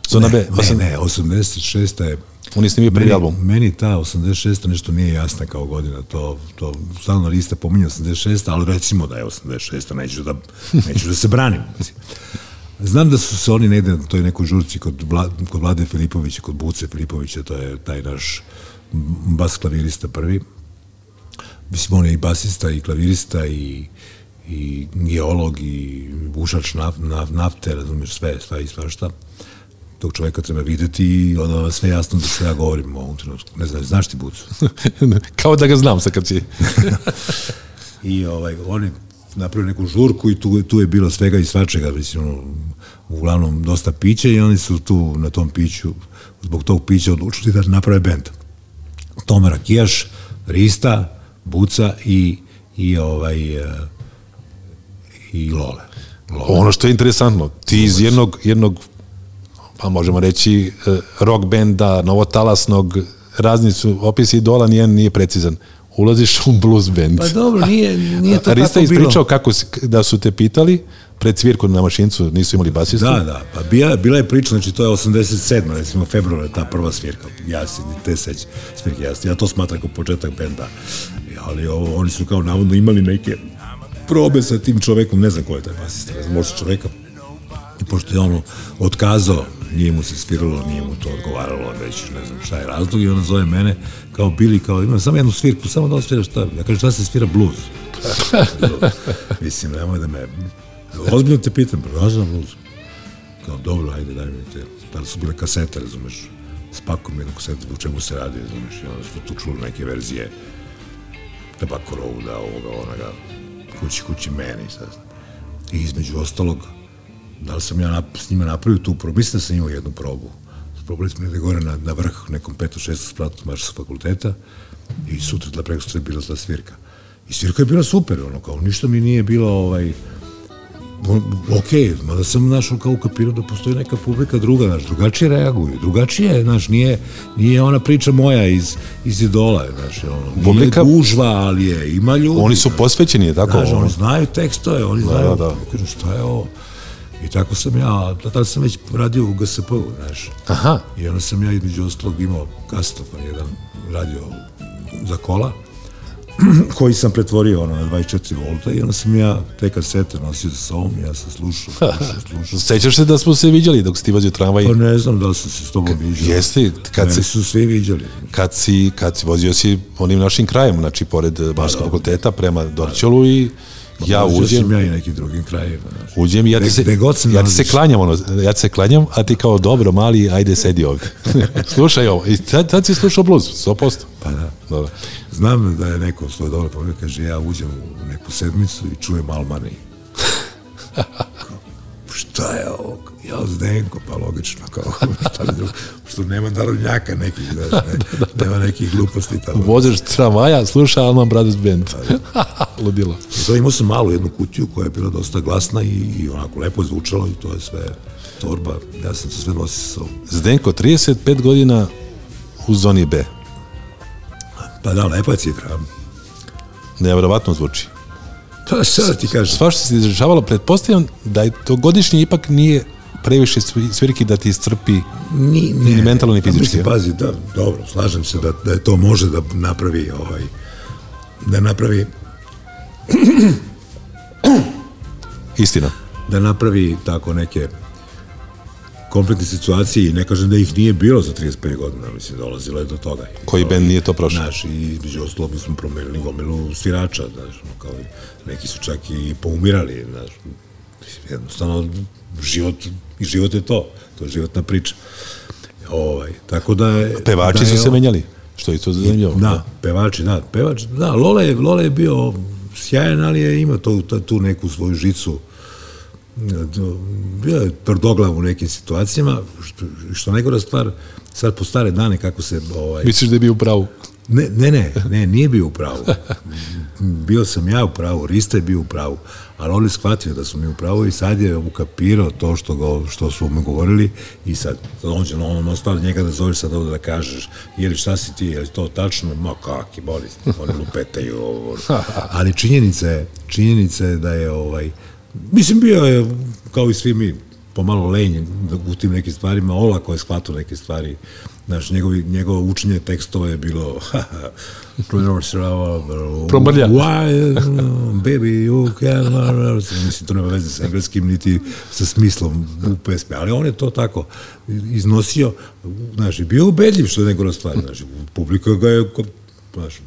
Zona B, Ne, osam- ne, 86. je on je snimio prvi album. Meni ta 86. nešto nije jasna kao godina, to, to stalno lista pominje 86. ali recimo da je 86. neću da, neću da se branim. Znam da su se oni negde na toj nekoj žurci kod, Vla, kod Vlade Filipovića, kod Buce Filipovića, to je taj naš bas klavirista prvi. Mislim, on je i basista, i klavirista, i, i geolog, i bušač naf, naf, nafte, razumiješ, sve, sve i svašta tog čoveka treba videti i onda vam je sve jasno da što ja govorim u ovom trenutku. Ne znam, znaš ti Bucu? Kao da ga znam sad kad si... i ovaj, oni napravili neku žurku i tu, tu je bilo svega i svačega, mislim, ono, uglavnom dosta pića i oni su tu na tom piću, zbog tog pića odlučili da naprave bend. Toma Rakijaš, Rista, Buca i, i ovaj, uh, i Lole. Lole. Ono što je interesantno, ti iz jednog, jednog pa možemo reći, eh, rock benda, novotalasnog, razni su opisi idola, nijedan nije precizan. Ulaziš u blues band. Pa dobro, nije, nije to Rista tako bilo. ispričao kako si, da su te pitali pred svirku na mašincu, nisu imali basistu. Da, da, pa bila, bila je priča, znači to je 87. recimo februar je ta prva svirka, ja se te seć svirke, ja, ja to smatram kao početak benda, ali ovo, oni su kao navodno imali neke probe sa tim čovekom, ne znam ko je taj basista, možda čoveka, i pošto je ono otkazao, nije mu se sviralo, nije mu to odgovaralo, već ne znam šta je razlog i ona zove mene kao Bili, kao imam samo jednu svirku, samo da on svira šta, ja kažem šta se svira blues. Mislim, nemoj da me, ozbiljno te pitam, znam blues. Kao, dobro, ajde, daj mi te. Tada su bile kasete, razumeš, spakom jednu kasetu, u čemu se radi, razumeš, i onda su tu čuli neke verzije Tobacco Roada, ovoga, onoga, kući, kući meni, sad. I između ostalog, da li sam ja nap, s njima napravio tu probu, mislim da sam imao jednu probu. Probali smo negde gore na, na vrh nekom peto, šesto spratu marša fakulteta i sutra da preko sutra je bila ta svirka. I svirka je bila super, ono, kao ništa mi nije bilo, ovaj, ok, mada sam našao kao ukapirao da postoji neka publika druga, znaš, drugačije reaguju, drugačije, znaš, nije, nije ona priča moja iz, iz idola, znaš, ono, nije Publika- gužva, ali je, ima ljudi. Oni su posvećeni, je tako? Znaš, Ono- oni znaju tekstove, oni Da, znaju, da, da. ja kažem, šta je ovo? I tako sam ja, tada sam već radio u GSP-u, znaš. Aha, I onda sam ja između ostalog imao kastofon jedan radio za kola, koji sam pretvorio ono, na 24 volta i onda sam ja te kasete nosio sa sobom, ja sam slušao, slušao, slušao. sećaš se da smo se viđali dok si ti vozio tramvaj? Pa ne znam da li sam se s tobom viđao. Jeste, kad se, su svi viđali. kad si, kad si vozio si onim našim krajem, znači pored Barskog da. fakulteta prema Dorćolu i ja Vozio uđem, ja i nekim drugim krajevima. Uđem i ja ti se, god ja ti se klanjam, ono, ja ti se klanjam, a ti kao dobro, mali, ajde sedi ovde. Slušaj ovo, i sad, sad si slušao blues, 100%. Pa da. Dobro. Znam da je neko svoj dobro pogled, kaže ja uđem u neku sedmicu i čujem Almani. šta je ovo? Ja Zdenko, pa logično, kao, šta je drugo, što nema narodnjaka nekih, znaš, ne, nema nekih gluposti tamo. Vozeš tramvaja, sluša Alman Brothers Band. Ludilo. To imao sam malu jednu kutiju koja je bila dosta glasna i, i onako lepo zvučalo i to je sve torba, ja sam se sve nosio sa sobom. Zdenko, 35 godina u zoni B. Pa da, lepa je cifra. Nevjerovatno zvuči. Pa šta da ti kažem? Sva što se izražavalo, pretpostavljam da je to godišnje ipak nije previše svi- svirki da ti iscrpi Ni, ne, Ni mentalno, ni fizički, Mislim, pazi, da, dobro, slažem se da, da je to može da napravi ovaj, da napravi istina. da napravi tako neke kompletne situacije i ne kažem da ih nije bilo za 35 godina, mislim, dolazilo je do toga. Koji bend nije to prošao? Znaš, i između ostalog mi smo promenili gomilu svirača, znaš, kao neki su čak i poumirali, znaš, jednostavno, život, život je to, to je životna priča. Ovaj, tako da. Pevači da su je se menjali, što je isto zanimljivo. Da, pevači, da, pevač, da, Lola je, Lola je bio sjajan, ali je ima tu, tu, neku svoju žicu, bio je tvrdoglav u nekim situacijama, što, što najgora stvar, sad po stare dane kako se, ovaj, Misliš da je bio u pravu? Ne, ne, ne, ne, nije bio u pravu. Bio sam ja u pravu, Rista je bio u pravu, ali on je shvatio da su mi u pravu i sad je ukapirao to što, go, što su mu govorili i sad, sad on će on ostalo njega da zoveš sad ovde da kažeš je li šta si ti, je li to tačno, ma kaki, boli, oni lupetaju ovo. Ali činjenica je, činjenica je da je ovaj, mislim bio je kao i svi mi pomalo lenjen u tim nekim stvarima, olako je shvatio neke stvari, Znaš, njegovi, njegovo učenje tekstova je bilo Promrlja. Why, baby, you can... Mislim, to nema veze sa engleskim, niti sa smislom u pesme, ali on je to tako iznosio, znaš, i bio ubedljiv što je negora stvar, znaš, publika ga je, znaš,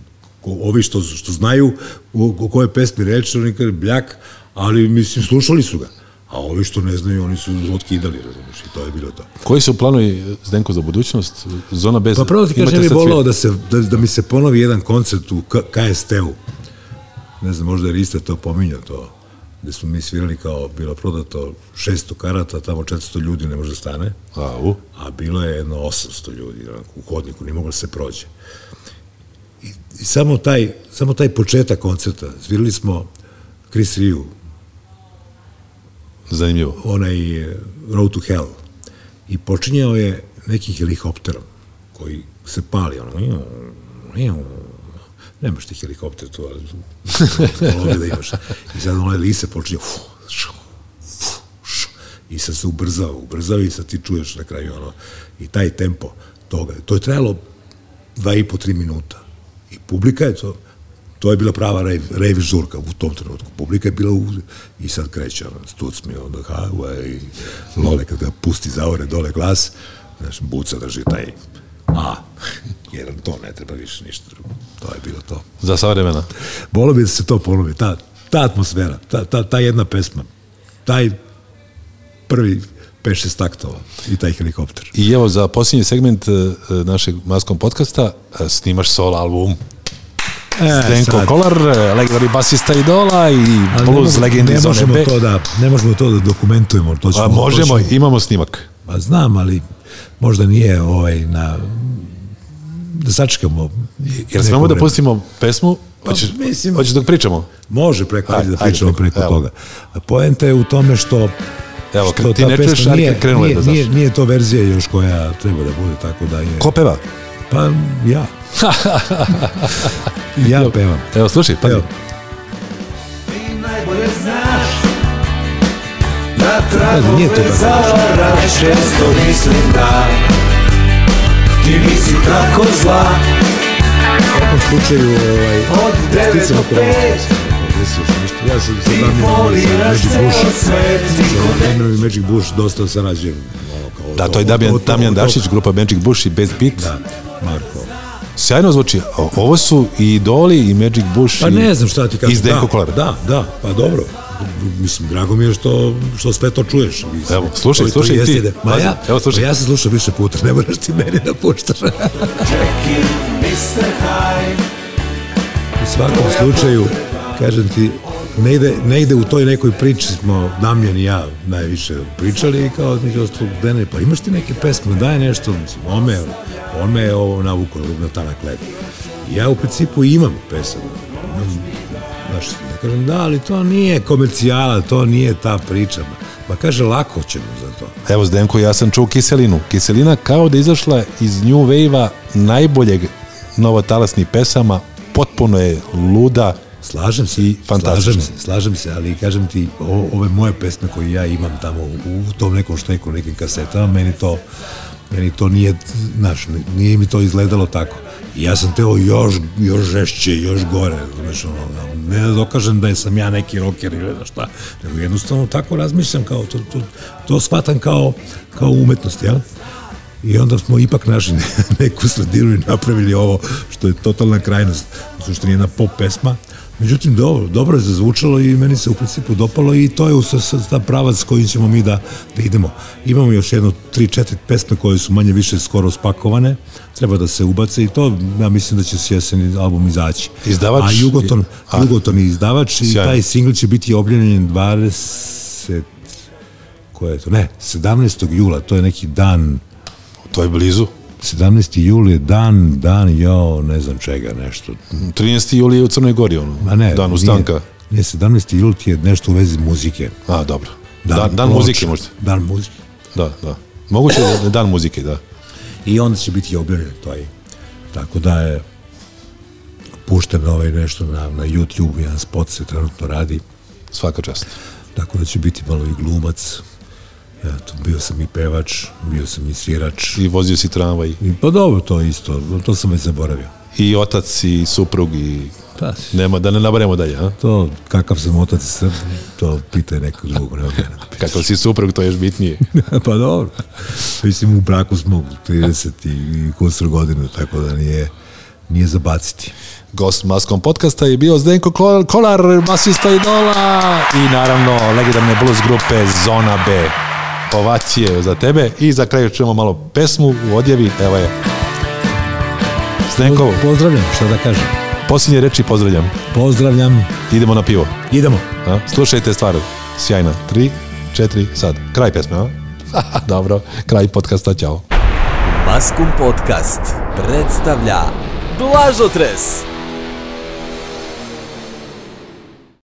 ovi što, što znaju o, o kojoj pesmi reči, oni kaže bljak, ali, mislim, slušali su ga. A ovi što ne znaju, oni su otkidali, razumiješ, i to je bilo to. Koji su planovi Zdenko za budućnost? Zona bez... Pa pravo ti kažem, sad volao da, se, da, da mi se ponovi jedan koncert u KST-u. ne znam, možda je Rista to pominjao to, gde smo mi svirali kao, bilo prodato 600 karata, tamo 400 ljudi ne može da stane, A, u. a bilo je jedno 800 ljudi u hodniku, nije moglo da se prođe. I, i samo, taj, samo taj početak koncerta, svirali smo Chris Riu, Zanimljivo. onaj eh, Road to Hell, i počinjao je nekim helikopterom koji se pali, ono, nemaš ti helikopter tu, ali da imaš. I sad onaj lise počinje, fu, šu, fu, šu, i sad se ubrzao, ubrzao i sad ti čuješ na kraju ono, i taj tempo toga, to je trajalo dva i po, tri minuta. I publika je to, to je bila prava rave, rave žurka u tom trenutku. Publika je bila u, i sad kreće ono, stuc mi on the highway, lole kad ga pusti zaore dole glas, znaš, buca drži taj a, jer to ne treba više ništa drugo. To je bilo to. Za savremena. Bolo bi da se to ponovi, ta, ta atmosfera, ta, ta, ta jedna pesma, taj prvi 5-6 taktova i taj helikopter. I evo, za posljednji segment e, našeg maskom podcasta e, snimaš solo album. E, Zdenko sad, Kolar, legendarni basista Idola i blues legendi ne zone B. to da, ne možemo to da dokumentujemo. To ćemo, A, to možemo, ćemo- imamo snimak. Pa znam, ali možda nije ovaj na da sačekamo. Jel smemo da pustimo pesmu? Hoćeš, mislim- hoćeš dok pričamo? Može preko, ajde da Ajde, pričamo preko, preko evo. toga. A poenta je u tome što Evo, što ti ne čuješ, ali nije, krenula je nije, da znaš. nije, nije to verzija još koja treba da bude, tako da je... Ko peva? Pa ja. ja pevam. Evo, slušaj, pa Evo. najbolje znaš Da Pazi, tragove nije to tako zavaraš Često mislim da Ti nisi tako zla U svakom slučaju, ovaj, Od devet sticam do okolnosti. pet Desio se nešto. Ja sam sa Ti Damirom i Magic Bush. Sa Damirom i Magic Bush dosta sarađujem. Da, to je Damjan, Damjan Dašić, grupa Magic Bush i Best Beat. Da, Marko. Sjajno zvuči. Ovo su i Idoli i Magic Bush. Pa i- ne znam šta ti kažem. I Zdenko da. Da, da, pa dobro. Mislim, drago mi je što, što sve to čuješ. Mislim, Evo, slušaj, to- to slušaj jeste ti. da- Ma ja, evo, slušaj. Ma ja sam slušao više puta, ne moraš ti meni da puštaš. Jackie, Mr. High U svakom slučaju, kažem ti, ne ide, ne ide u toj nekoj priči smo Damjan i ja najviše pričali i kao između ostalog Dene, pa imaš ti neke pesme, daj nešto, mislim, on me, on me je ovo navukao na tanak led. Ja u principu imam pesama. Imam, znaš, ja kažem, da, ali to nije komercijala, to nije ta priča. Pa kaže, lako ćemo za to. Evo Zdenko, ja sam čuo Kiselinu. Kiselina kao da izašla iz New Wave-a najboljeg novotalasnih pesama, potpuno je luda, Slažem se, I slažem se, slažem se, ali kažem ti, o, ove moje pesme koje ja imam tamo u, u tom nekom šteku, nekim kasetama, meni to, meni to nije, znaš, nije mi to izgledalo tako. I ja sam teo još, još žešće, još gore, znaš, ono, ne da dokažem da sam ja neki rocker ili da šta, nego jednostavno tako razmišljam, kao to, to, to shvatam kao, kao umetnost, jel? I onda smo ipak našli neku sredinu i napravili ovo što je totalna krajnost, što nije jedna pop pesma. Međutim, dobro, dobro je zazvučalo i meni se u principu dopalo i to je u sa pravac s kojim ćemo mi da, da idemo. Imamo još jedno, tri, četiri pesme koje su manje više skoro spakovane, treba da se ubace i to, ja mislim da će se jesen album izaći. Izdavač- A Jugoton, A. Jugoton je izdavač i Sjajno. taj singl će biti objavljen 20 koje je to? Ne, 17. jula, to je neki dan to je blizu. 17. jul je dan, dan, jo, ne znam čega, nešto. 13. juli je u Crnoj Gori, ono, Ma ne, dan ustanka. Nije, 17. jul ti je nešto u vezi muzike. A, dobro. Dan, dan, ploča, muzike možda. Dan muzike. Da, da. Moguće da je dan muzike, da. I onda će biti objavljen to je. Tako da je pušten ovaj nešto na, na YouTube, jedan spot se trenutno radi, Svaka čast. tako da će biti malo i glumac. Ja, tu bio sam i pevač, bio sam i svirač. I vozio si tramvaj. I, pa dobro, to isto, to sam već zaboravio. I otac, i suprug, i... Pa, Nema, da ne nabaremo dalje, a? to, kakav sam otac i srb, to pitaj nekog drugog, ne od mene. Kakav si suprug, to je još bitnije. pa dobro. Mislim, u braku smo 30 i, kusur godina, tako da nije, nije zabaciti. Gost maskom podcasta je bio Zdenko Kol- Kolar, basista Idola i naravno legendarne blues grupe Zona B. Ovacije za tebe i za kraj čujemo malo pesmu u odjevi, evo je. Zdenko, Pozdravljam, šta da kažem. posljednje reči pozdravljam. Pozdravljam Idemo na pivo. Idemo. A? Slušajte stvar, sjajna. Tri, četiri, sad. Kraj pesme, a? Dobro, kraj podcasta, ćao. Maskum Podcast predstavlja Blažotres.